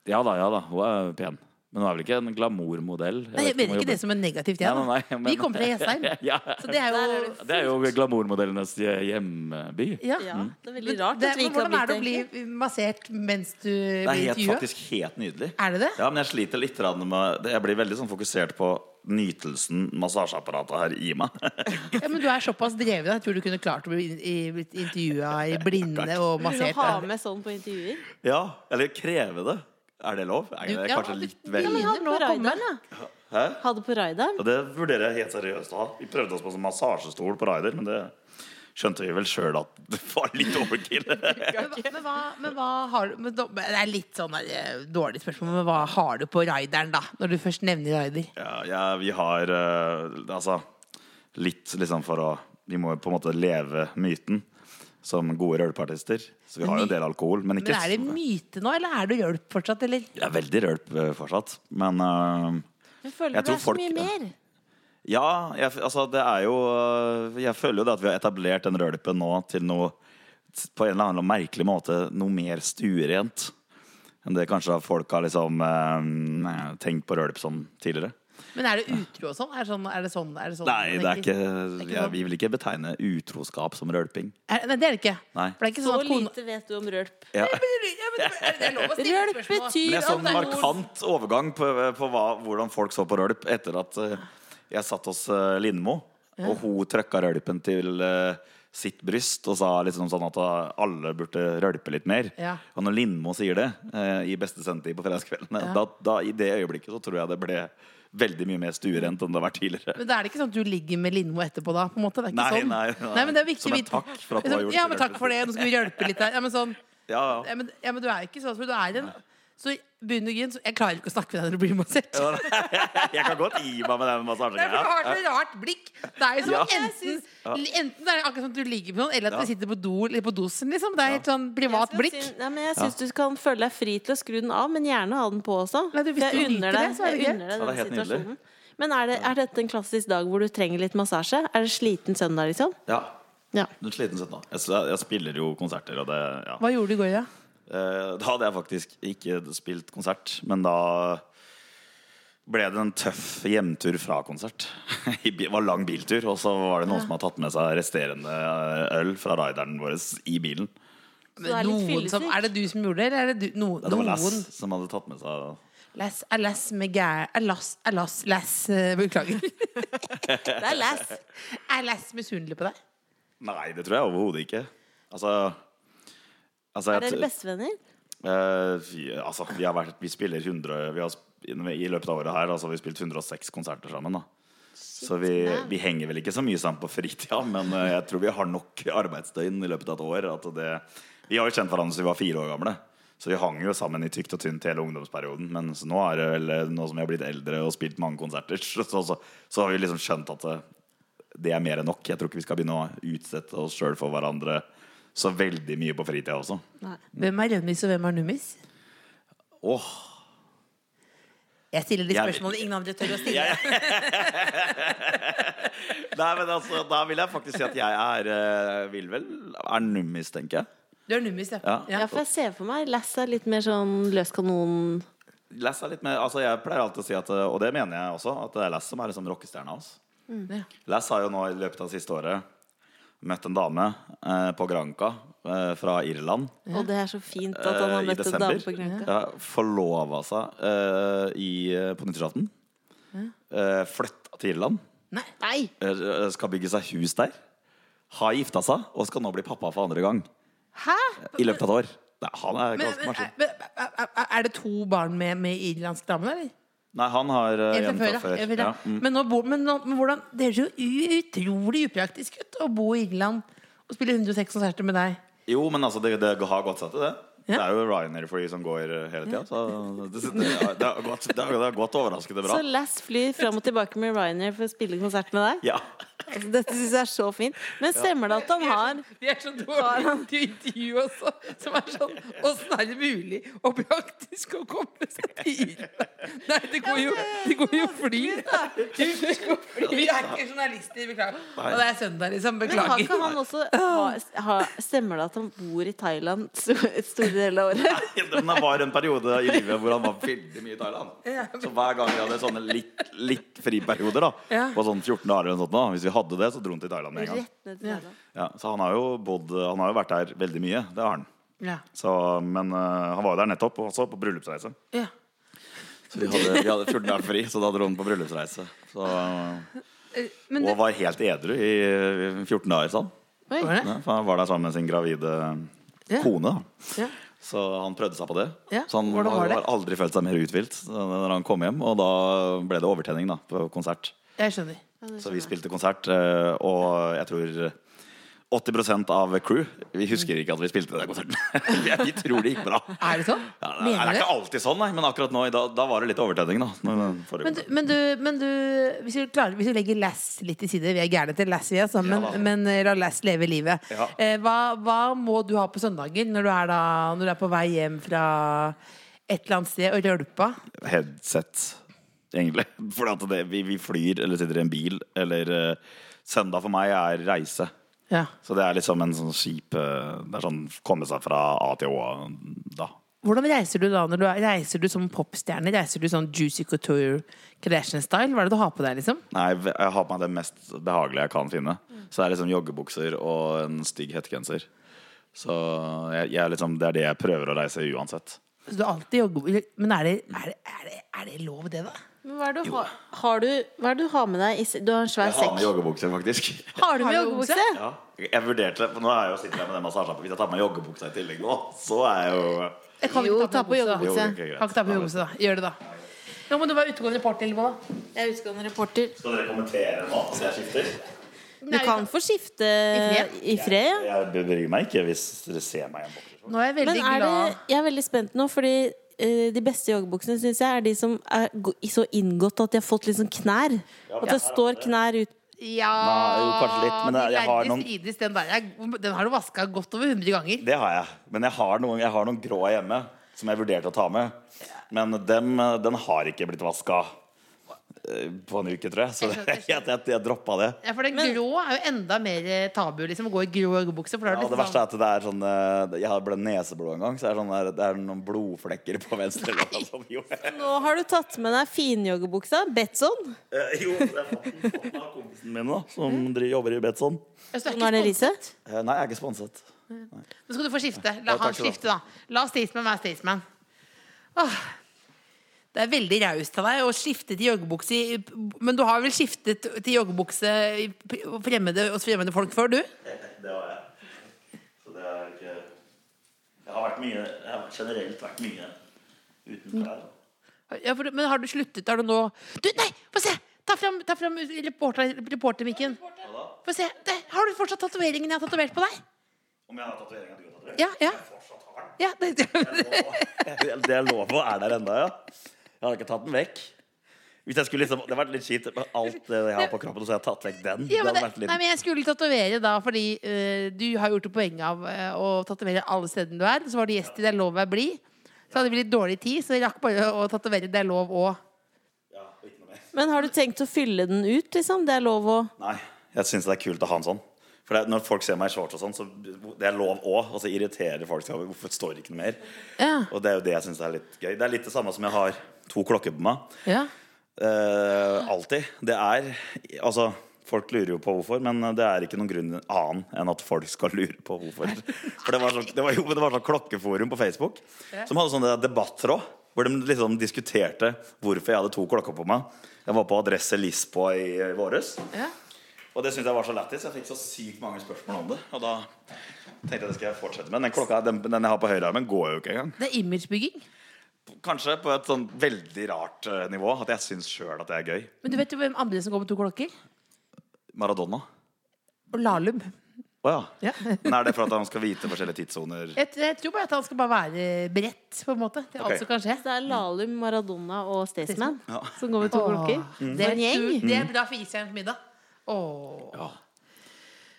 [SPEAKER 4] Ja da, ja da, hun er pen. Men hun er vel ikke en glamourmodell?
[SPEAKER 2] Nei, jeg mener ikke det som er negativt, Ja,
[SPEAKER 4] Nei, nei, nei, men-
[SPEAKER 2] Vi kommer fra Jessheim.
[SPEAKER 4] ja.
[SPEAKER 2] Så det er jo
[SPEAKER 3] det
[SPEAKER 4] er jo glamourmodellenes hjemby.
[SPEAKER 2] ja.
[SPEAKER 3] Ja, det er veldig rart
[SPEAKER 2] Det, men hvordan er det å bli massert mens du
[SPEAKER 4] Det er helt, faktisk helt nydelig.
[SPEAKER 2] Er det det?
[SPEAKER 4] Ja, men jeg sliter litt med. Jeg blir veldig sånn fokusert på nytelsen massasjeapparatet her i meg.
[SPEAKER 2] Ja, men du er såpass dreven. Jeg tror du kunne klart å bli i- intervjua i blinde og
[SPEAKER 3] Vil du
[SPEAKER 2] massert.
[SPEAKER 3] ha med sånn på intervjuer?
[SPEAKER 4] ja, eller kreve det. Er det lov? Er
[SPEAKER 2] Du-
[SPEAKER 4] det
[SPEAKER 2] ja,
[SPEAKER 4] kanskje
[SPEAKER 2] du-
[SPEAKER 4] litt
[SPEAKER 2] ja, men
[SPEAKER 3] Ha det
[SPEAKER 2] nå
[SPEAKER 3] på da.
[SPEAKER 4] Hæ?
[SPEAKER 3] Ha det på raideren.
[SPEAKER 4] Og det vurderer jeg helt seriøst da. Vi prøvde oss på en massasjestol på Raider, men det skjønte vi vel sjøl at det var litt overkill.
[SPEAKER 2] Men, men, hva, men hva har du men Det er litt sånn der, eh, dårlig spørsmål, men hva har du på raideren, da? Når du først nevner raider.
[SPEAKER 4] Ja, ja, vi har uh, Altså litt liksom for å Vi må jo på en måte leve myten som gode rølpartister. Så vi har jo en del alkohol, men ikke
[SPEAKER 2] Men er det myte nå, eller er du rølp fortsatt, eller?
[SPEAKER 4] Jeg er veldig rølp eh, fortsatt. Men uh,
[SPEAKER 3] Jeg føler
[SPEAKER 4] tror
[SPEAKER 3] er så mye mer.
[SPEAKER 4] ja, jeg, altså det er jo øh, Jeg føler jo det at vi har etablert den rølpen nå til noe På en eller annen merkelig måte noe mer stuerent enn det kanskje folk har liksom eh, tenkt på rølp som tidligere.
[SPEAKER 2] Men er det utro og sånn? Er det sånn, er det sånn, er det sånn
[SPEAKER 4] Nei, det er ikke,
[SPEAKER 2] ikke
[SPEAKER 4] jeg,
[SPEAKER 2] sånn.
[SPEAKER 4] vi vil ikke betegne utroskap som rølping.
[SPEAKER 2] Er, nei, det er det ikke.
[SPEAKER 4] Nei.
[SPEAKER 2] For det er ikke
[SPEAKER 3] Så
[SPEAKER 2] sånn at kona
[SPEAKER 3] lite vet du om rølp.
[SPEAKER 4] Ja.
[SPEAKER 2] Ja, men Er det lov å stille
[SPEAKER 3] Rølp
[SPEAKER 2] spørsmål?
[SPEAKER 3] betyr
[SPEAKER 4] Men jeg så en
[SPEAKER 3] er
[SPEAKER 4] markant overgang på, på hva, hvordan folk så på rølp etter at eh, jeg satt hos eh, Lindmo, og hun trøkka rølpen til eh, sitt bryst og sa liksom sånn at alle burde rølpe litt mer.
[SPEAKER 2] Ja.
[SPEAKER 4] Og når Lindmo sier det eh, i beste sendetid på fredagskveldene, da, da, i det øyeblikket så tror jeg det ble veldig mye mer stuerent enn det har vært tidligere.
[SPEAKER 2] Men da er det ikke sånn at du ligger med Lindmo etterpå, da? på en måte, det er ikke
[SPEAKER 4] Nei,
[SPEAKER 2] sånn.
[SPEAKER 4] nei, nei.
[SPEAKER 2] men det er viktig
[SPEAKER 4] Som en takk for at du har gjort det.
[SPEAKER 2] Ja, men takk for det. Nå skal vi hjelpe litt her. Ja, men sånn
[SPEAKER 4] Ja, ja.
[SPEAKER 2] Ja, men, ja, men du er ikke sånn, du er en Så begynner bunn så Jeg klarer ikke å snakke med deg når du blir massert.
[SPEAKER 4] Jeg kan godt gi meg med den massasjen.
[SPEAKER 2] Du har så rart blikk. Det er jo som
[SPEAKER 4] Ja.
[SPEAKER 2] enten, enten det er akkurat som at du ligger på noen, eller at
[SPEAKER 4] Ja.
[SPEAKER 2] du sitter på do eller på dosen. Liksom. Det er et sånn privat
[SPEAKER 3] Jeg
[SPEAKER 2] blikk.
[SPEAKER 3] si- Nei, men jeg syns du kan føle deg fri til å skru den av, men gjerne ha den på også.
[SPEAKER 2] Nei, du, hvis
[SPEAKER 3] jeg unner deg, jeg
[SPEAKER 4] Ja,
[SPEAKER 3] den situasjonen. Men er, det, er dette en klassisk dag hvor du trenger litt massasje? Er det sliten søndag, liksom?
[SPEAKER 4] Ja.
[SPEAKER 3] Ja.
[SPEAKER 4] Du er sliten søndag. Jeg, jeg spiller jo konserter, og det ja.
[SPEAKER 2] Hva gjorde du i går, da?
[SPEAKER 4] Eh, Da hadde jeg faktisk ikke spilt konsert, men da ble det en tøff hjemtur fra konsert. Det var lang biltur, og så var det noen som hadde tatt med seg resterende eh, øl fra rideren vår i bilen.
[SPEAKER 3] Men det er
[SPEAKER 2] Noen som, er det du som gjorde det, eller er det du, no,
[SPEAKER 4] Ja, det var? Lass som hadde tatt med seg
[SPEAKER 2] Lass er lass med gæ... Er lass, er lass, lass eh, Beklager.
[SPEAKER 3] Det er Lass.
[SPEAKER 2] Er lass misunnelig på deg?
[SPEAKER 4] Nei, det tror jeg overhodet ikke. Altså, altså
[SPEAKER 3] Er dere bestevenner?
[SPEAKER 4] Uh, vi, altså, vi har vært Vi spiller 100 vi har, I løpet av året her altså, har vi spilt 106 konserter sammen. Da. Så vi, vi henger vel ikke så mye sammen på fritida, men eh, jeg tror vi har nok arbeidsdøgn i løpet av et år. Det, vi har jo kjent hverandre siden vi var fire år gamle. Så vi hang jo sammen i tykt og tynt hele ungdomsperioden. Men så nå, er det vel, eh, nå som vi har blitt eldre og spilt mange konserter, så, så, så, så har vi liksom skjønt at det, det er mer enn nok. Jeg tror ikke vi skal begynne å utsette oss sjøl for hverandre så veldig mye på fritida også.
[SPEAKER 2] Hvem er rømmis, og hvem er nummis?
[SPEAKER 4] Åh,
[SPEAKER 2] Jeg stiller de spørsmålene ingen andre tør å stille.
[SPEAKER 4] Nei, men altså, Da vil jeg faktisk si at jeg er eh, Vil vel er nummis, tenker jeg.
[SPEAKER 2] Du er nummis, ja.
[SPEAKER 4] Ja.
[SPEAKER 3] Ja, for jeg ser for meg Lass er litt mer sånn løs kanon.
[SPEAKER 4] Lass er litt mer Altså, jeg pleier alltid å si at Og det mener jeg også, at det er Lass som er liksom rockestjerna hans.
[SPEAKER 2] Mm.
[SPEAKER 4] Lass har jo nå i løpet av det siste året møtt en dame eh, på Granca eh, fra Irland
[SPEAKER 3] Og det er så fint at han har
[SPEAKER 4] eh,
[SPEAKER 3] møtt en dame på Granca.
[SPEAKER 4] Ja, Forlova seg eh, i, eh, på nyttårsaften. Eh, flytta til Irland.
[SPEAKER 2] Nei.
[SPEAKER 3] Nei!
[SPEAKER 4] skal bygge seg hus der. Har gifta seg og skal nå bli pappa for andre gang.
[SPEAKER 2] Hæ?
[SPEAKER 4] I løpet av et år. Nei, han er ganske
[SPEAKER 2] men,
[SPEAKER 4] maskin.
[SPEAKER 2] er det to barn med, med irlandsk dame, eller?
[SPEAKER 4] Nei, han har uh,
[SPEAKER 2] fra
[SPEAKER 4] fra
[SPEAKER 2] før, Ja,
[SPEAKER 4] mm.
[SPEAKER 2] Men, nå men, nå, men hvordan Det høres jo utrolig upraktisk ut å bo i England og spille 106 konserter med deg.
[SPEAKER 4] Jo, men altså, det, det har gått seg til det.
[SPEAKER 2] Ja.
[SPEAKER 4] Det er jo Ryanair-fly som går uh, hele tida. Så det, det, det, har gått, det, har, det har gått overraskende bra.
[SPEAKER 3] Så Lass flyr fram og tilbake med Ryanair for å spille konsert med deg?
[SPEAKER 4] Ja.
[SPEAKER 3] Altså, dette syns jeg er så fint. Men stemmer det at han har
[SPEAKER 2] Vi er så dårlige til intervju også, som er sånn Åssen er det mulig og praktisk å komme seg til Nei, det går jo, det går jo fly. Vi er ikke journalister, beklager. Og det er søndag, liksom.
[SPEAKER 3] Men har
[SPEAKER 2] Beklager.
[SPEAKER 3] ikke han også ha, ha, Stemmer det at han bor i Thailand sto- store deler hele året?
[SPEAKER 4] Men det var en periode i livet hvor han var veldig mye i Thailand. Så hver gang vi hadde sånne litt, litt friperioder, da,
[SPEAKER 2] Ja.
[SPEAKER 4] på sånn 14 dager eller noe sånt, da, hvis vi hadde det, så dro han til Thailand med en gang.
[SPEAKER 3] Thailand.
[SPEAKER 4] Ja, så han har jo bodd Han har jo vært der veldig mye. Det har han.
[SPEAKER 2] Ja.
[SPEAKER 4] Så, men uh, han var jo der nettopp, også på bryllupsreise.
[SPEAKER 2] Ja.
[SPEAKER 4] Så vi hadde, vi hadde 14 dager fri, så da dro han på bryllupsreise. Så,
[SPEAKER 2] Eh, Men
[SPEAKER 4] og var helt edru i 14 dager, sa han. Ja, for han var der sammen med sin gravide
[SPEAKER 2] Ja.
[SPEAKER 4] kone. Da.
[SPEAKER 2] Ja.
[SPEAKER 4] Så han prøvde seg på det.
[SPEAKER 2] Ja,
[SPEAKER 4] Så han har,
[SPEAKER 2] var det?
[SPEAKER 4] har aldri følt seg mer uthvilt når han kom hjem. Og da ble det overtenning da, på konsert.
[SPEAKER 2] Jeg skjønner.
[SPEAKER 4] Så vi spilte konsert, eh, og jeg tror 80% av crew Vi husker ikke at vi spilte den konserten. Vi- tror det gikk bra.
[SPEAKER 2] Er det sånn?
[SPEAKER 4] Ja, det, det er ikke alltid sånn, nei, men akkurat nå, da, da var det litt overtenning. Da,
[SPEAKER 2] Men du, men du, men du hvis, du klarer, hvis du legger Lass litt til side Vi er gærne til Lass, vi, altså, men,
[SPEAKER 4] Ja
[SPEAKER 2] men eh, la Lass leve livet.
[SPEAKER 4] Ja.
[SPEAKER 2] Eh, hva, hva må du ha på søndager når du er, da, når du er på vei hjem fra et eller annet sted og rølpa?
[SPEAKER 4] Headset, egentlig. For det, vi, vi flyr eller sitter i en bil. Eller uh, Søndag for meg er reise.
[SPEAKER 2] Ja.
[SPEAKER 4] Så det er liksom en sånn skip eh, Det er sånn komme seg fra A til Å da.
[SPEAKER 2] Hvordan reiser du da? når du er, Reiser du som popstjerne? Reiser du sånn Juicy Couture Kardashian-style? Hva er det du har på deg, liksom?
[SPEAKER 4] Nei, jeg har på meg det mest behagelige jeg kan finne. Så det er liksom joggebukser og en stygg hettegenser. Så jeg, jeg liksom, det er det jeg prøver å reise uansett.
[SPEAKER 2] Så du alltid joggebukser Men er det, er, det, er, det, er det lov, det, da?
[SPEAKER 3] Men hva er det du har, har du, hva er det du har med deg? i Du har en svær sekk.
[SPEAKER 4] Jeg har med joggebukse, faktisk.
[SPEAKER 3] Har du med joggebukse?
[SPEAKER 4] Ja. Jeg vurderte for Nå er jeg jo sitter jeg med den massasjen Hvis jeg tar på meg joggebuksa i tillegg nå, så er jeg jo
[SPEAKER 2] Jeg kan
[SPEAKER 3] Jo,
[SPEAKER 2] ikke
[SPEAKER 3] ta på
[SPEAKER 2] joggebukse. Kan ikke ta på joggebukse, da. Gjør det, da. Nå må du være utegående reporter, eller hva?
[SPEAKER 3] Jeg er utegående reporter.
[SPEAKER 4] Skal dere kommentere nå så jeg skifter?
[SPEAKER 3] Du kan få skifte
[SPEAKER 2] fred?
[SPEAKER 3] i fred. ja.
[SPEAKER 4] Jeg bryr meg ikke hvis dere ser meg i en bokser.
[SPEAKER 2] Nå er jeg
[SPEAKER 3] Men er det,
[SPEAKER 2] glad
[SPEAKER 3] jeg er veldig spent nå, fordi de beste joggebuksene synes jeg er de som er så inngått at de har fått litt sånn knær. At det står knær ut.
[SPEAKER 2] Ja
[SPEAKER 4] Nei, jo, kanskje litt, men jeg- jeg har noen-
[SPEAKER 2] Idris, den, der, jeg, den har du vaska godt over 100 ganger.
[SPEAKER 4] Det har jeg. Men jeg har noen, jeg har noen grå hjemme som jeg vurderte å ta med. Men dem, den har ikke blitt vaska på en uke, tror jeg. Så
[SPEAKER 2] Jeg jeg
[SPEAKER 4] jeg, jeg, droppa det.
[SPEAKER 2] Ja, for den grå er jo enda mer eh, tabu, liksom, å gå i grå joggebukse. Er
[SPEAKER 4] Ja,
[SPEAKER 2] det
[SPEAKER 4] det
[SPEAKER 2] liksom
[SPEAKER 4] verste er at det er sånn eh, Jeg ble neseblå en gang, så er sånn der, det er noen blodflekker på venstre lår. Som,
[SPEAKER 3] Nå har du tatt med deg finjoggebuksa. Betson.
[SPEAKER 4] Eh, jo, det er kompisen min, da, som jobber i Betson.
[SPEAKER 2] Ja, så er
[SPEAKER 3] Nå er det Riise.
[SPEAKER 4] Eh, Nei, jeg er ikke sponset.
[SPEAKER 2] Nå skal du få skifte. La
[SPEAKER 4] Ja,
[SPEAKER 2] han skifte, da. La Staysman være Staysman. Åh. Det er veldig raust av deg å skifte til joggebukse i- Men du har vel skiftet til joggebukse fremmede, hos fremmede folk før, du?
[SPEAKER 4] Det har jeg. Så det er ikke Jeg har vært mye Jeg har generelt vært mye uten klær.
[SPEAKER 2] Ja, for, men har du sluttet? Har du nå Du, nei! Få se! Ta fram, ta fram reporter, reportermikken. Få se. Det, har du fortsatt tatoveringen jeg har tatovert på deg?
[SPEAKER 4] Om jeg har tatoveringa du har tatovert?
[SPEAKER 2] Ja, ja.
[SPEAKER 4] Fortsatt har den.
[SPEAKER 2] ja det,
[SPEAKER 4] Det er lov å er der ennå, ja. Jeg hadde ikke tatt den vekk. Hvis jeg skulle liksom, Det hadde vært litt kjipt. med Alt det jeg har på kroppen, så har jeg tatt vekk den.
[SPEAKER 2] ja, men
[SPEAKER 4] det
[SPEAKER 2] det,
[SPEAKER 4] litt
[SPEAKER 2] nei, men jeg skulle tatovere da fordi uh, du har gjort et poeng av uh, å tatovere alle stedene du er. Så var du gjest i Det er lov å være blid. Så hadde vi litt dårlig tid, så jeg rakk bare å tatovere Det er lov òg.
[SPEAKER 4] ja, og.
[SPEAKER 3] Men har du tenkt å fylle den ut, liksom? Det er lov å
[SPEAKER 4] Nei, jeg syns det er kult å ha en sånn. For det, Når folk ser meg i shorts og sånn, så det er lov òg. Og så irriterer folk seg over hvorfor står ikke noe mer.
[SPEAKER 2] Ja.
[SPEAKER 4] Og det er jo det jeg syns er litt gøy. Det er litt det samme som jeg har to klokker på meg.
[SPEAKER 2] ja.
[SPEAKER 4] Eh, alltid. Det er Altså, folk lurer jo på hvorfor, men det er ikke noen grunn annen enn at folk skal lure på hvorfor. For det var sånn, det var, jo, det var sånn klokkeforum på Facebook som hadde sånn debattråd. Hvor de liksom diskuterte hvorfor jeg hadde to klokker på meg. Jeg var på Adresse Lisboa i våres.
[SPEAKER 2] ja.
[SPEAKER 4] Og det syntes jeg var så lættis. Jeg fikk så sykt mange spørsmål om det. Og da tenkte jeg det skal jeg fortsette med. Den klokka den, den jeg har på høyrearmen, går jo ikke engang.
[SPEAKER 2] Det er imagebygging.
[SPEAKER 4] Kanskje på et sånn veldig rart eh, nivå at jeg syns sjøl at det er gøy.
[SPEAKER 2] Men du vet jo hvem andre som går med to klokker?
[SPEAKER 4] Maradona.
[SPEAKER 2] Og Lahlum.
[SPEAKER 4] Å ja.
[SPEAKER 2] Ja.
[SPEAKER 4] Men er det for at han skal vite forskjellige tidssoner?
[SPEAKER 2] Jeg, jeg tror bare at han skal bare være beredt på en måte til
[SPEAKER 4] okay.
[SPEAKER 2] alt som kan skje.
[SPEAKER 3] Det er Lahlum, Maradona og Staysman
[SPEAKER 4] Ja.
[SPEAKER 3] som går med to klokker.
[SPEAKER 2] Det, er
[SPEAKER 3] en gjeng.
[SPEAKER 2] det er bra for isjernens middag. Åh.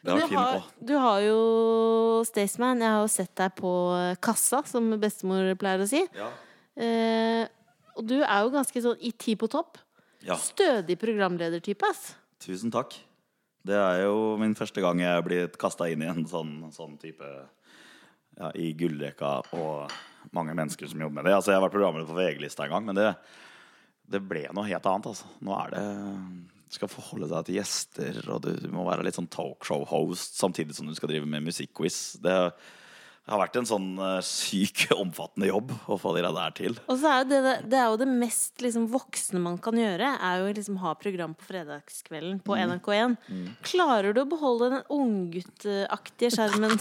[SPEAKER 4] Det var
[SPEAKER 3] Du
[SPEAKER 4] fin
[SPEAKER 3] har, du har jo Staysman. Jeg har jo sett deg på kassa, som bestemor pleier å si.
[SPEAKER 4] ja.
[SPEAKER 3] Eh, og du er jo ganske sånn i tid på topp.
[SPEAKER 4] ja.
[SPEAKER 3] Stødig programledertype.
[SPEAKER 4] Tusen takk. Det er jo min første gang jeg er blitt kasta inn i en sånn, sånn type ja, I gullrekka og mange mennesker som jobber med det. Altså, jeg har vært programleder på VG-lista en gang, men det, det ble noe helt annet. Altså. Nå er det skal forholde deg til gjester, og du, du må være litt sånn talkshow-host samtidig som du skal drive med musikkquiz. Det har vært en sånn eh, syk omfattende jobb å få de der til.
[SPEAKER 3] Og så er jo det, det er jo det mest liksom, voksne man kan gjøre, er jo liksom ha program på fredagskvelden på NRK1. Klarer du å beholde den ungguttaktige skjermen?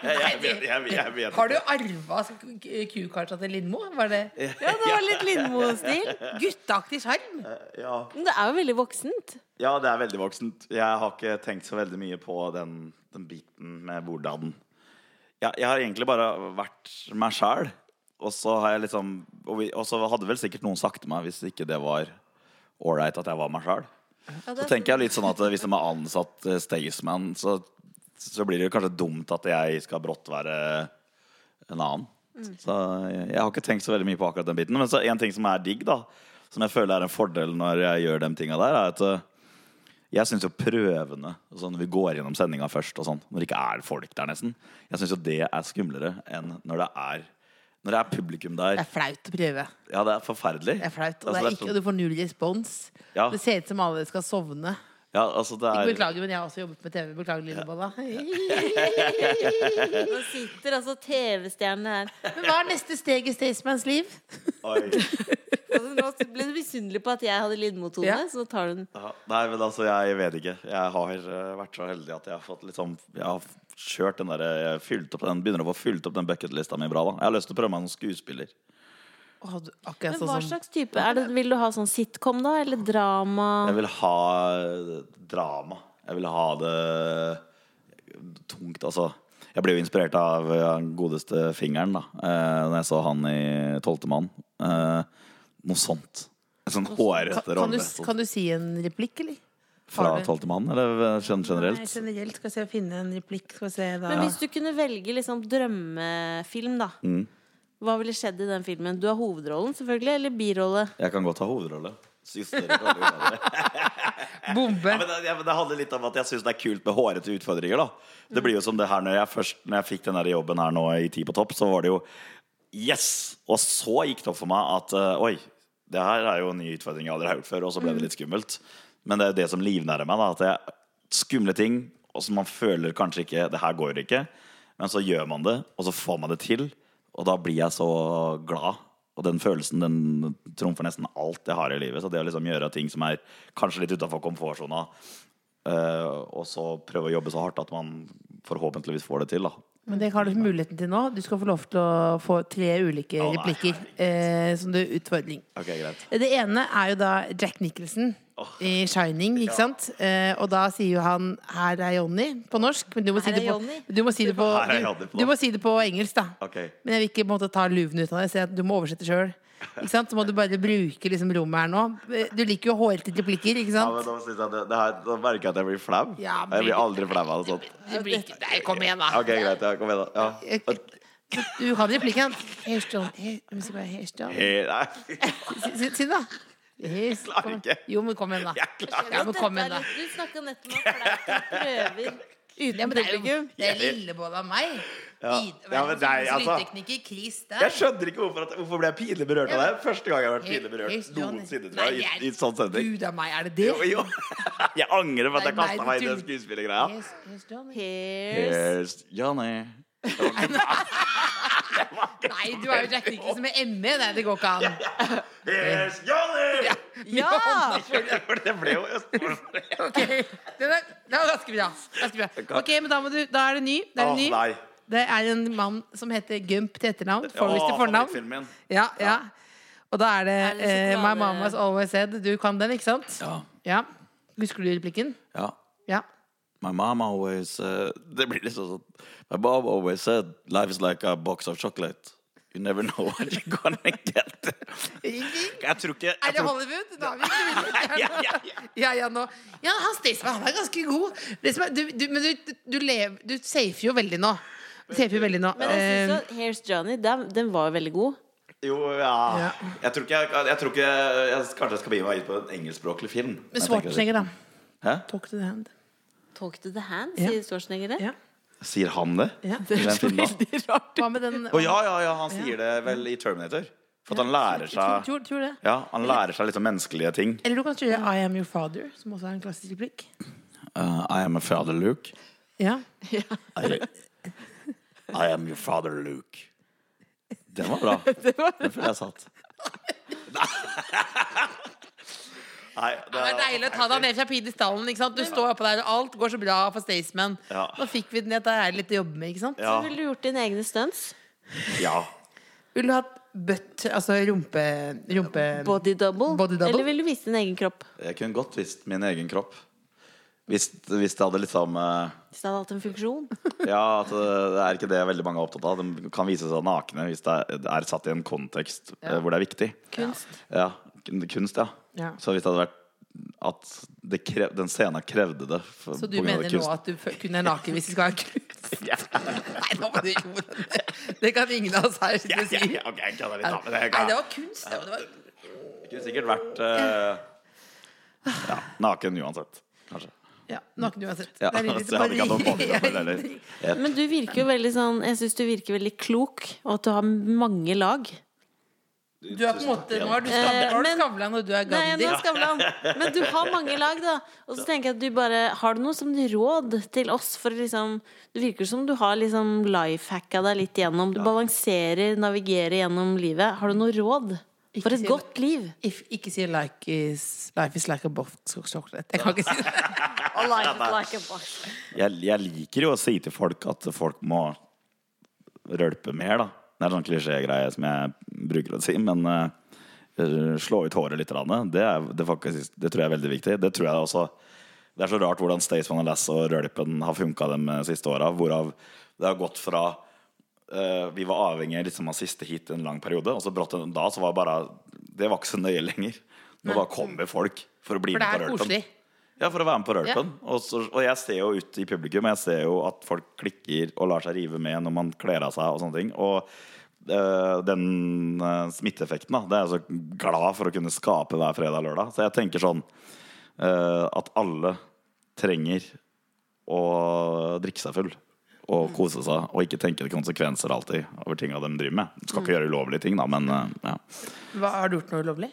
[SPEAKER 4] Jeg vet, jeg, jeg vet
[SPEAKER 2] Har du arva kukarta til Lindmo? Var det
[SPEAKER 3] Ja, det var litt Lindmo-stil.
[SPEAKER 2] gutteaktig skjerm.
[SPEAKER 4] ja.
[SPEAKER 3] Men det er jo veldig voksent.
[SPEAKER 4] Ja, det er veldig voksent. Jeg har ikke tenkt så veldig mye på den, den biten med hvordan ja, Jeg har egentlig bare vært meg sjæl. Og så har jeg liksom Og, vi, og så hadde vel sikkert noen sagt meg hvis ikke det var ålreit at jeg var meg sjæl. Så tenker jeg litt sånn at hvis de har ansatt eh, Staysman, så, så blir det kanskje dumt at jeg skal brått være en annen. Så jeg, jeg har ikke tenkt så veldig mye på akkurat den biten. Men så en ting som er digg, da, som jeg føler er en fordel når jeg gjør de tinga der, er at eh, jeg syns jo prøvene altså Når vi går gjennom sendinga først, og sånn, når det ikke er folk der, nesten Jeg syns jo det er skumlere enn når det er Når det er publikum der
[SPEAKER 2] Det er flaut å prøve.
[SPEAKER 4] Ja, det er forferdelig.
[SPEAKER 2] Det er flaut, og,
[SPEAKER 4] Altså,
[SPEAKER 2] det er ikke, og du får null respons.
[SPEAKER 4] Ja.
[SPEAKER 2] Det ser ut som alle skal sovne.
[SPEAKER 4] Ja, altså det
[SPEAKER 2] Ikke
[SPEAKER 4] er
[SPEAKER 2] beklager, men jeg har også jobbet med TV. Beklager, Lillebolla.
[SPEAKER 3] Nå sitter altså TV-stjernene her.
[SPEAKER 2] Men hva er neste steg i Staysmans liv?
[SPEAKER 4] Oi.
[SPEAKER 3] Altså, Nå ble du misunnelig på at jeg hadde lydmotone,
[SPEAKER 2] Ja.
[SPEAKER 3] så tar du den.
[SPEAKER 4] Ja, nei, men altså, jeg vet ikke. Jeg har eh, vært så heldig at jeg har fått litt sånn Jeg har kjørt den der jeg fylt opp den, Begynner å få fylt opp den bucketlista mi bra, da. Jeg har lyst til å prøve meg som skuespiller.
[SPEAKER 3] Men
[SPEAKER 2] sånn
[SPEAKER 3] hva slags type? Er det, vil du ha sånn sitcom, da? Eller drama?
[SPEAKER 4] Jeg vil ha eh, drama. Jeg vil ha det tungt, altså. Jeg ble jo inspirert av eh, den godeste fingeren da eh, Når jeg så han i Tolvte mann. Eh, noe sånt. En sånn hårete
[SPEAKER 2] kan, kan,
[SPEAKER 4] rolle.
[SPEAKER 2] du, kan du si en replikk, eller?
[SPEAKER 4] Fra
[SPEAKER 2] Har du-
[SPEAKER 4] Tolvte mann, eller generelt?
[SPEAKER 2] Nei,
[SPEAKER 4] generelt?
[SPEAKER 2] generelt. Skal vi se, finne en replikk. Skal vi se, da.
[SPEAKER 3] Men hvis du kunne velge liksom drømmefilm, da.
[SPEAKER 4] Mm.
[SPEAKER 3] Hva ville skjedd i den filmen? Du har hovedrollen, selvfølgelig, eller birolle?
[SPEAKER 4] Jeg kan godt ha hovedrolle.
[SPEAKER 2] Bombe.
[SPEAKER 4] Ja, men det, ja, men det handler litt om at jeg syns det er kult med hårete utfordringer. da Det blir jo som det her når jeg først Når jeg fikk den der jobben her nå i Ti på topp, så var det jo Yes! Og så gikk det opp for meg at uh, oi, det her er jo en ny utfordring jeg aldri har gjort før. Og så ble det litt skummelt. Men det er det som livnærer meg. da At jeg, Skumle ting, og som man føler kanskje ikke Det her går ikke. Men så gjør man det, og så får man det til. Og da blir jeg så glad. Og den følelsen den trumfer nesten alt jeg har i livet. Så det å liksom gjøre ting som er kanskje litt utafor komfortsona, Uh, og så prøve å jobbe så hardt at man forhåpentligvis får det til, da.
[SPEAKER 2] Men det har du muligheten til nå. Du skal få lov til å få tre ulike
[SPEAKER 4] oh,
[SPEAKER 2] replikker eh, som du utfordring.
[SPEAKER 4] Ok, greit
[SPEAKER 2] Det ene er jo da Jack Nicholson i 'Shining', ikke sant? Eh, og da sier jo han 'Her er Johnny' på norsk. Men du må, si
[SPEAKER 3] Her
[SPEAKER 2] det,
[SPEAKER 3] er
[SPEAKER 2] på,
[SPEAKER 3] Johnny.
[SPEAKER 2] du, må si det på,
[SPEAKER 4] Her er
[SPEAKER 2] du,
[SPEAKER 4] Johnny på
[SPEAKER 2] du må si det på engelsk, da.
[SPEAKER 4] Ok.
[SPEAKER 2] Men jeg vil ikke på en måte ta luven ut av det, så jeg- du må oversette sjøl. Ikke sant? Så må du bare bruke liksom rommet her nå. Du liker jo hårete replikker, ikke
[SPEAKER 4] Ja, men
[SPEAKER 2] sant?
[SPEAKER 4] da, synes jeg det, det her, da merker jeg at jeg blir flau.
[SPEAKER 2] Ja, men-
[SPEAKER 4] jeg blir aldri flau av det sånt.
[SPEAKER 2] Du blir ikke, nei, kom igjen, da.
[SPEAKER 4] Ok, greit. Ja, kom igjen, da. Ja.
[SPEAKER 2] Du kan replikken. Here's John. Here, let me see, here's John.
[SPEAKER 4] He, nei.
[SPEAKER 2] Si, si, si det, da. Here's,
[SPEAKER 4] klarer ikke.
[SPEAKER 2] Jo, men kom igjen, da.
[SPEAKER 4] Jeg klarer
[SPEAKER 2] Ja, men kom igjen, da.
[SPEAKER 3] Du snakka nettopp om at flaut prøver
[SPEAKER 2] Ja,
[SPEAKER 3] uten
[SPEAKER 2] men det er jo det er lillebolla av meg.
[SPEAKER 4] Ja. Ja, men nei, altså-
[SPEAKER 2] Chris der.
[SPEAKER 4] Jeg skjønner ikke hvorfor, at, hvorfor ble jeg pinlig berørt av det. Første gang jeg har vært pinlig berørt noensinne, tror jeg,
[SPEAKER 2] det
[SPEAKER 4] i, i sånn sending.
[SPEAKER 2] Gud av meg, er det det?
[SPEAKER 4] Jo, jo. Jeg angrer på at jeg kasta meg i den skuespillergreia.
[SPEAKER 2] Here's, here's Johnny.
[SPEAKER 3] Here's
[SPEAKER 4] Here's Johnny.
[SPEAKER 2] Nei, du er jo Jack Nicholson med ME. Nei, det går ikke an.
[SPEAKER 4] Yes, Johnny!
[SPEAKER 3] Ja!
[SPEAKER 4] For det ble jo
[SPEAKER 2] okay. Det var, det var ganske bra. Ganske bra. Ok, men da, må du, da er det ny. Det er, ny.
[SPEAKER 4] nei.
[SPEAKER 2] Det er en mann som heter Gump til etternavn. Forrest til fornavn. Ja, ja. Og da er det,
[SPEAKER 3] uh,
[SPEAKER 2] eh, My Mama's Always Said. Du kan den, ikke sant?
[SPEAKER 4] Ja.
[SPEAKER 2] Ja. Husker du replikken?
[SPEAKER 4] Ja. My mom always uh, Det blir litt sånn My mom always said life is like a box of chocolate. You never know what you're gonna get. Jeg tror ikke
[SPEAKER 2] Er det Hollywood? Da er vi
[SPEAKER 4] ja, ja, ja.
[SPEAKER 2] Ja, ja, nå. ja han Staysman, han er ganske god. Det som er, du, du, men du, du, lever, du safer jo veldig nå. Du safer jo veldig nå.
[SPEAKER 3] Men jeg
[SPEAKER 2] Eh,
[SPEAKER 3] synes at Here's Johnny, den, den var jo veldig god.
[SPEAKER 4] Jo, ja.
[SPEAKER 2] Ja.
[SPEAKER 4] Jeg tror ikke jeg, jeg, tror ikke jeg Kanskje jeg skal begi meg ut på en engelskspråklig film.
[SPEAKER 2] men
[SPEAKER 4] Jeg.
[SPEAKER 2] Schwarzenegger, da.
[SPEAKER 4] Hæ?
[SPEAKER 2] Talk to the hand.
[SPEAKER 3] Talk to the hand,
[SPEAKER 2] Ja.
[SPEAKER 3] sier Schwarzenegger det.
[SPEAKER 2] Ja.
[SPEAKER 4] Sier han det?
[SPEAKER 2] Ja.
[SPEAKER 4] Det er så
[SPEAKER 3] Veldig rart.
[SPEAKER 2] Hva med den
[SPEAKER 4] oh, ja, ja, ja, han sier det vel i Terminator. For at han lærer seg
[SPEAKER 2] tror, tror det.
[SPEAKER 4] Ja, han lærer seg liksom menneskelige ting.
[SPEAKER 2] Eller du kan kjøre I am your father, som også er en klassisk replikk.
[SPEAKER 4] Uh, I am a father, Luke.
[SPEAKER 2] Ja.
[SPEAKER 4] I, I am your father, Luke. Den var bra. Den føler jeg satt. Nei, det
[SPEAKER 2] Det er deilig å ta deg ned fra pidestallen. ikke sant? Du står oppå der, og alt går så bra for Staysman.
[SPEAKER 4] Ja.
[SPEAKER 2] Nå fikk vi den ned, det er litt å jobbe med, ikke sant?
[SPEAKER 4] Ja.
[SPEAKER 3] Så ville du gjort dine egne stunts?
[SPEAKER 4] ja.
[SPEAKER 2] Vil du ha butt, altså rumpe... rumpe
[SPEAKER 3] Body double?
[SPEAKER 2] Body double?
[SPEAKER 3] Eller vil du vise din egen kropp?
[SPEAKER 4] Jeg kunne godt vist min egen kropp. Hvis, hvis det hadde liksom eh,
[SPEAKER 3] Hvis det hadde hatt en funksjon?
[SPEAKER 4] Ja, at det det er ikke det veldig mange er opptatt av. De kan vise seg nakne hvis det er, det er satt i en kontekst eh, hvor det er viktig.
[SPEAKER 3] Kunst?
[SPEAKER 4] Ja, kunst, ja.
[SPEAKER 2] Ja.
[SPEAKER 4] Så hvis det hadde vært at det krev, den scenen krevde det for,
[SPEAKER 2] Så du mener nå at du kunne kun er naken hvis du skal ha kunst? Nei, nå må du jo det. Det kan ingen av oss her sitte og si.
[SPEAKER 4] ok, det da, det
[SPEAKER 2] Nei, det var kunst. Det var, det var,
[SPEAKER 4] Det kunne sikkert vært uh, ja, naken uansett, kanskje.
[SPEAKER 2] Ja, naken uansett.
[SPEAKER 4] Ja.
[SPEAKER 3] Men du virker jo veldig sånn Jeg syns du virker veldig klok, og at du har mange lag.
[SPEAKER 2] Du er på en måte Nå er du
[SPEAKER 3] Eh,
[SPEAKER 2] Skavlan, og du er
[SPEAKER 3] Nei,
[SPEAKER 2] Gandhi.
[SPEAKER 3] nå skal Men du har mange lag, da. Og så tenker jeg at du bare Har du noe som råd til oss for liksom Det virker som du har liksom lifehacka deg litt gjennom. Du balanserer, navigerer gjennom livet. Har du noe råd
[SPEAKER 2] Ikke
[SPEAKER 3] for et
[SPEAKER 2] si
[SPEAKER 3] godt liv?
[SPEAKER 2] If, ikke si like is, 'life is like a box of chocolate'. Jeg kan ikke si det.
[SPEAKER 4] like Jeg, jeg liker jo å si til folk at folk må rølpe mer, da. Det er sånn klisjégreie som jeg bruker å si, men uh, slå ut håret litt, det, er, det, faktisk, det tror jeg er veldig viktig. Det tror jeg også Det er så rart hvordan Staysman og Lass og rølpen har funka de siste åra, hvorav det har gått fra uh, vi var avhengig liksom, av siste hit en lang periode, og så brått en da så var bare Det var ikke så nøye lenger. Nå bare kommer folk for å bli
[SPEAKER 2] For
[SPEAKER 4] med på
[SPEAKER 2] koselig.
[SPEAKER 4] Ja, for å være med på rølpen. Og, så, og jeg ser jo ut i publikum Jeg ser jo at folk klikker og lar seg rive med når man kler av seg og sånne ting. Og øh, den øh, smitteeffekten, da, det er jeg så glad for å kunne skape hver fredag og lørdag. Så jeg tenker sånn øh, at alle trenger å drikke seg full. Og kose seg, og ikke tenke konsekvenser alltid over tinga de driver med. Du skal ikke gjøre ulovlige ting, da, men ja.
[SPEAKER 2] Hva, har du gjort noe ulovlig?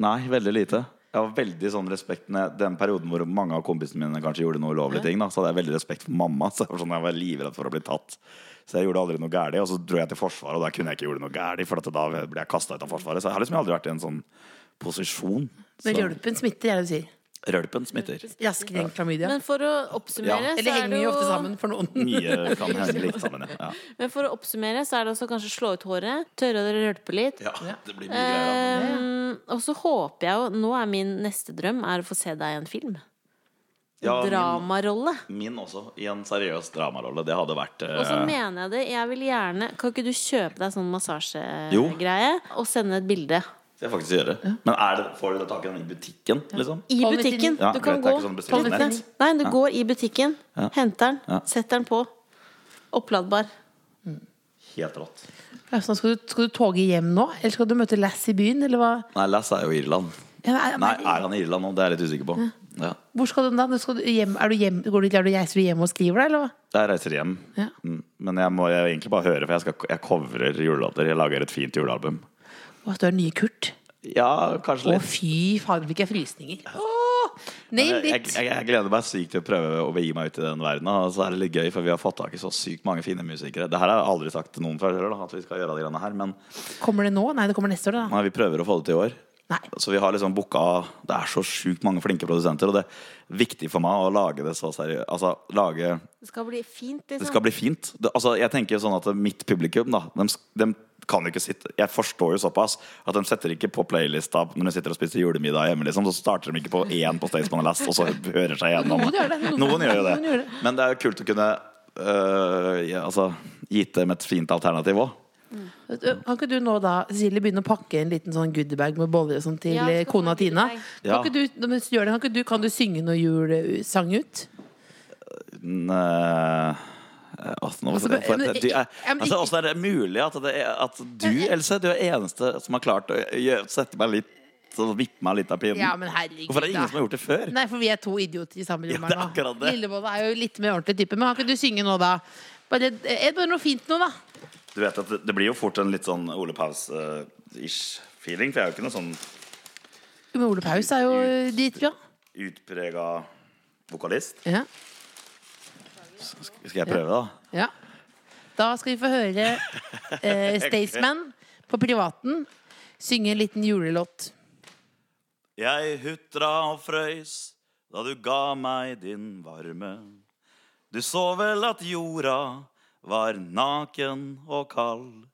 [SPEAKER 4] Nei, veldig lite. Jeg har veldig sånn respekt den perioden hvor mange av kompisene mine kanskje gjorde noe ulovlige ting. Da, så hadde jeg veldig respekt for mamma. Så jeg var, sånn, jeg var livredd for å bli tatt. Så jeg gjorde aldri noe gærlig Og så dro jeg til Forsvaret, og der kunne jeg ikke gjøre noe gærlig For da ble jeg kasta ut av Forsvaret. Så jeg har liksom aldri vært i en sånn posisjon.
[SPEAKER 2] Men
[SPEAKER 4] Så,
[SPEAKER 2] rølpen smitter, er det du sier.
[SPEAKER 4] Rølpen smitter.
[SPEAKER 2] Raskere enn klamydia.
[SPEAKER 3] Men for å oppsummere,
[SPEAKER 4] Ja.
[SPEAKER 3] så
[SPEAKER 2] Eller
[SPEAKER 3] er
[SPEAKER 2] henger jo ofte sammen for noen.
[SPEAKER 4] Mye kan henge litt sammen, ja.
[SPEAKER 3] Men for å oppsummere, så er det også kanskje slå ut håret, tørre å rølpe litt.
[SPEAKER 4] ja. Det blir mye greier.
[SPEAKER 3] Um, og så håper jeg jo Nå er min neste drøm er å få se deg i en film.
[SPEAKER 4] Ja,
[SPEAKER 3] dramarolle.
[SPEAKER 4] Min også, i en seriøs dramarolle. Det hadde vært eh,
[SPEAKER 3] Og så mener jeg det. Jeg vil gjerne Kan ikke du kjøpe deg sånn massasjegreie og sende et bilde?
[SPEAKER 4] Skal jeg faktisk gjøre. Men er det, får du tak i den i butikken, liksom?
[SPEAKER 3] I butikken. Du kan gå
[SPEAKER 4] sånn
[SPEAKER 3] Nei,
[SPEAKER 4] nett.
[SPEAKER 3] Nei, du går i butikken,
[SPEAKER 4] Ja.
[SPEAKER 3] henter den,
[SPEAKER 4] Ja.
[SPEAKER 3] setter den på. Oppladbar.
[SPEAKER 4] Helt rått.
[SPEAKER 2] Ja, så skal, du, skal du toge hjem nå? Eller skal du møte Lass i byen? Eller hva?
[SPEAKER 4] Nei, Lass er jo i Irland.
[SPEAKER 2] Ja, er,
[SPEAKER 4] Nei, er han i Irland nå? Det er jeg litt usikker på. Ja.
[SPEAKER 2] Hvor skal du da? Skal du hjem, er du hjem, går du, er du reiser du hjem og skriver deg, eller hva?
[SPEAKER 4] Jeg reiser hjem.
[SPEAKER 2] Ja.
[SPEAKER 4] Mm. Men jeg må jeg egentlig bare høre, for jeg, skal, jeg covrer julelåter. Jeg lager et fint julealbum.
[SPEAKER 2] Å, du er nye Kurt?
[SPEAKER 4] Ja, kanskje litt.
[SPEAKER 2] Å, fy fader, fikk jeg frysninger. Åh, nailed
[SPEAKER 4] Jeg,
[SPEAKER 2] it!
[SPEAKER 4] jeg, jeg gleder meg sykt til å prøve å begi meg ut i den verden. Og så er det litt gøy, for vi har fått tak i så sykt mange fine musikere. Det her har jeg aldri sagt til noen før, da, at vi skal gjøre de greiene her. Men
[SPEAKER 2] Kommer det nå? Nei, det kommer neste år, da.
[SPEAKER 4] nei, vi prøver å få det til i år.
[SPEAKER 2] Nei.
[SPEAKER 4] Så vi har liksom booka Det er så sjukt mange flinke produsenter, og det er viktig for meg å lage det så seriøst. Altså, lage
[SPEAKER 3] Det skal bli fint,
[SPEAKER 4] Det
[SPEAKER 3] liksom.
[SPEAKER 4] skal bli fint. Det, altså, jeg tenker sånn at Mitt publikum da, de, de kan jo ikke sitte Jeg forstår jo såpass at de setter ikke på playlista når de sitter og spiser julemiddag hjemme. Liksom, så starter de ikke på én på Staysman Last og så hører seg gjennom.
[SPEAKER 2] Noen gjør det, noen-
[SPEAKER 4] Noen gjør jo det.
[SPEAKER 2] gjør det.
[SPEAKER 4] Men det er jo kult å kunne øh, ja, altså, gitt dem et fint alternativ òg.
[SPEAKER 2] Kan ikke du nå da, Silje, begynne å pakke en liten sånn goodiebag med boller og sånn til
[SPEAKER 3] Ja,
[SPEAKER 2] eh, kona Tina?
[SPEAKER 3] goodiebag.
[SPEAKER 2] Kan,
[SPEAKER 4] Ja.
[SPEAKER 2] ikke du, mens du gjør det, kan, ikke du, kan du synge noe julesang ut?
[SPEAKER 4] Altså,
[SPEAKER 2] Altså, men-
[SPEAKER 4] du, er, altså, Åssen er det mulig at, det er, at du, Else, du er eneste som har klart å gjøre, sette meg litt så vippe meg litt av pinnen?
[SPEAKER 2] Ja, men herregud
[SPEAKER 4] Hvorfor er det ingen
[SPEAKER 2] da.
[SPEAKER 4] som har gjort det før?
[SPEAKER 2] Nei, for vi er to idioter i samme
[SPEAKER 4] Ja,
[SPEAKER 2] rom
[SPEAKER 4] er
[SPEAKER 2] her nå. Lillebolla er jo litt mer ordentlig type. Men kan ikke du synge nå, da? Bare, det bare noe fint nå, da.
[SPEAKER 4] Du vet at det, det blir jo fort en litt sånn Ole Paus-ish feeling, for jeg er jo ikke noe sånn
[SPEAKER 2] Men Ole Paus er jo eh, dritbra.
[SPEAKER 4] utprega vokalist.
[SPEAKER 2] Ja.
[SPEAKER 4] Skal jeg prøve, da?
[SPEAKER 2] ja. Da skal vi få høre eh, Staysman på privaten synge en liten julelåt.
[SPEAKER 4] Jeg hutra og frøys da du ga meg din varme. Du så vel at jorda var naken og kald.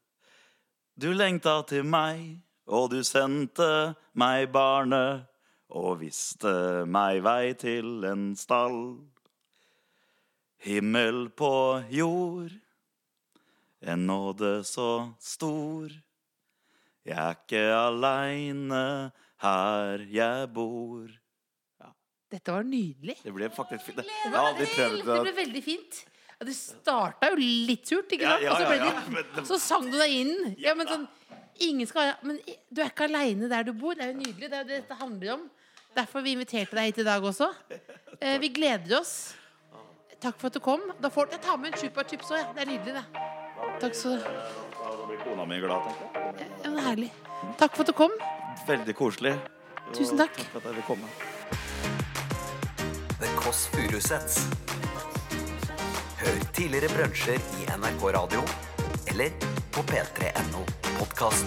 [SPEAKER 4] Du lengta til meg, og du sendte meg barnet, og viste meg vei til en stall. Himmel på jord, en nåde så stor. Jeg er ikke aleine her jeg bor.
[SPEAKER 2] Dette var nydelig.
[SPEAKER 4] Det ble faktisk fint.
[SPEAKER 2] Det
[SPEAKER 4] Jeg
[SPEAKER 2] var,
[SPEAKER 4] har aldri prøvd
[SPEAKER 2] det ble veldig fint. Ja, det starta jo litt surt, ikke sant?
[SPEAKER 4] ja,
[SPEAKER 2] Og så, ble
[SPEAKER 4] ja, ja,
[SPEAKER 2] det- så sang du deg inn. Ja, men sånn Ingen skal Men du er ikke aleine der du bor. Det er jo nydelig. Det er jo det dette handler om. Derfor vi inviterte deg hit i dag også. Eh, vi gleder oss. Takk for at du kom. Da får Jeg tar med en chupa chips òg, jeg. Det er nydelig, det. Takk så
[SPEAKER 4] Da blir kona mi glad, tenker jeg.
[SPEAKER 2] ja, men Herlig. Takk for at du kom.
[SPEAKER 4] Veldig koselig.
[SPEAKER 2] Tusen takk.
[SPEAKER 4] Takk for at jeg vil komme.
[SPEAKER 1] The Kåss Furuseths. Hør tidligere brunsjer i NRK Radio eller på p3.no podkast.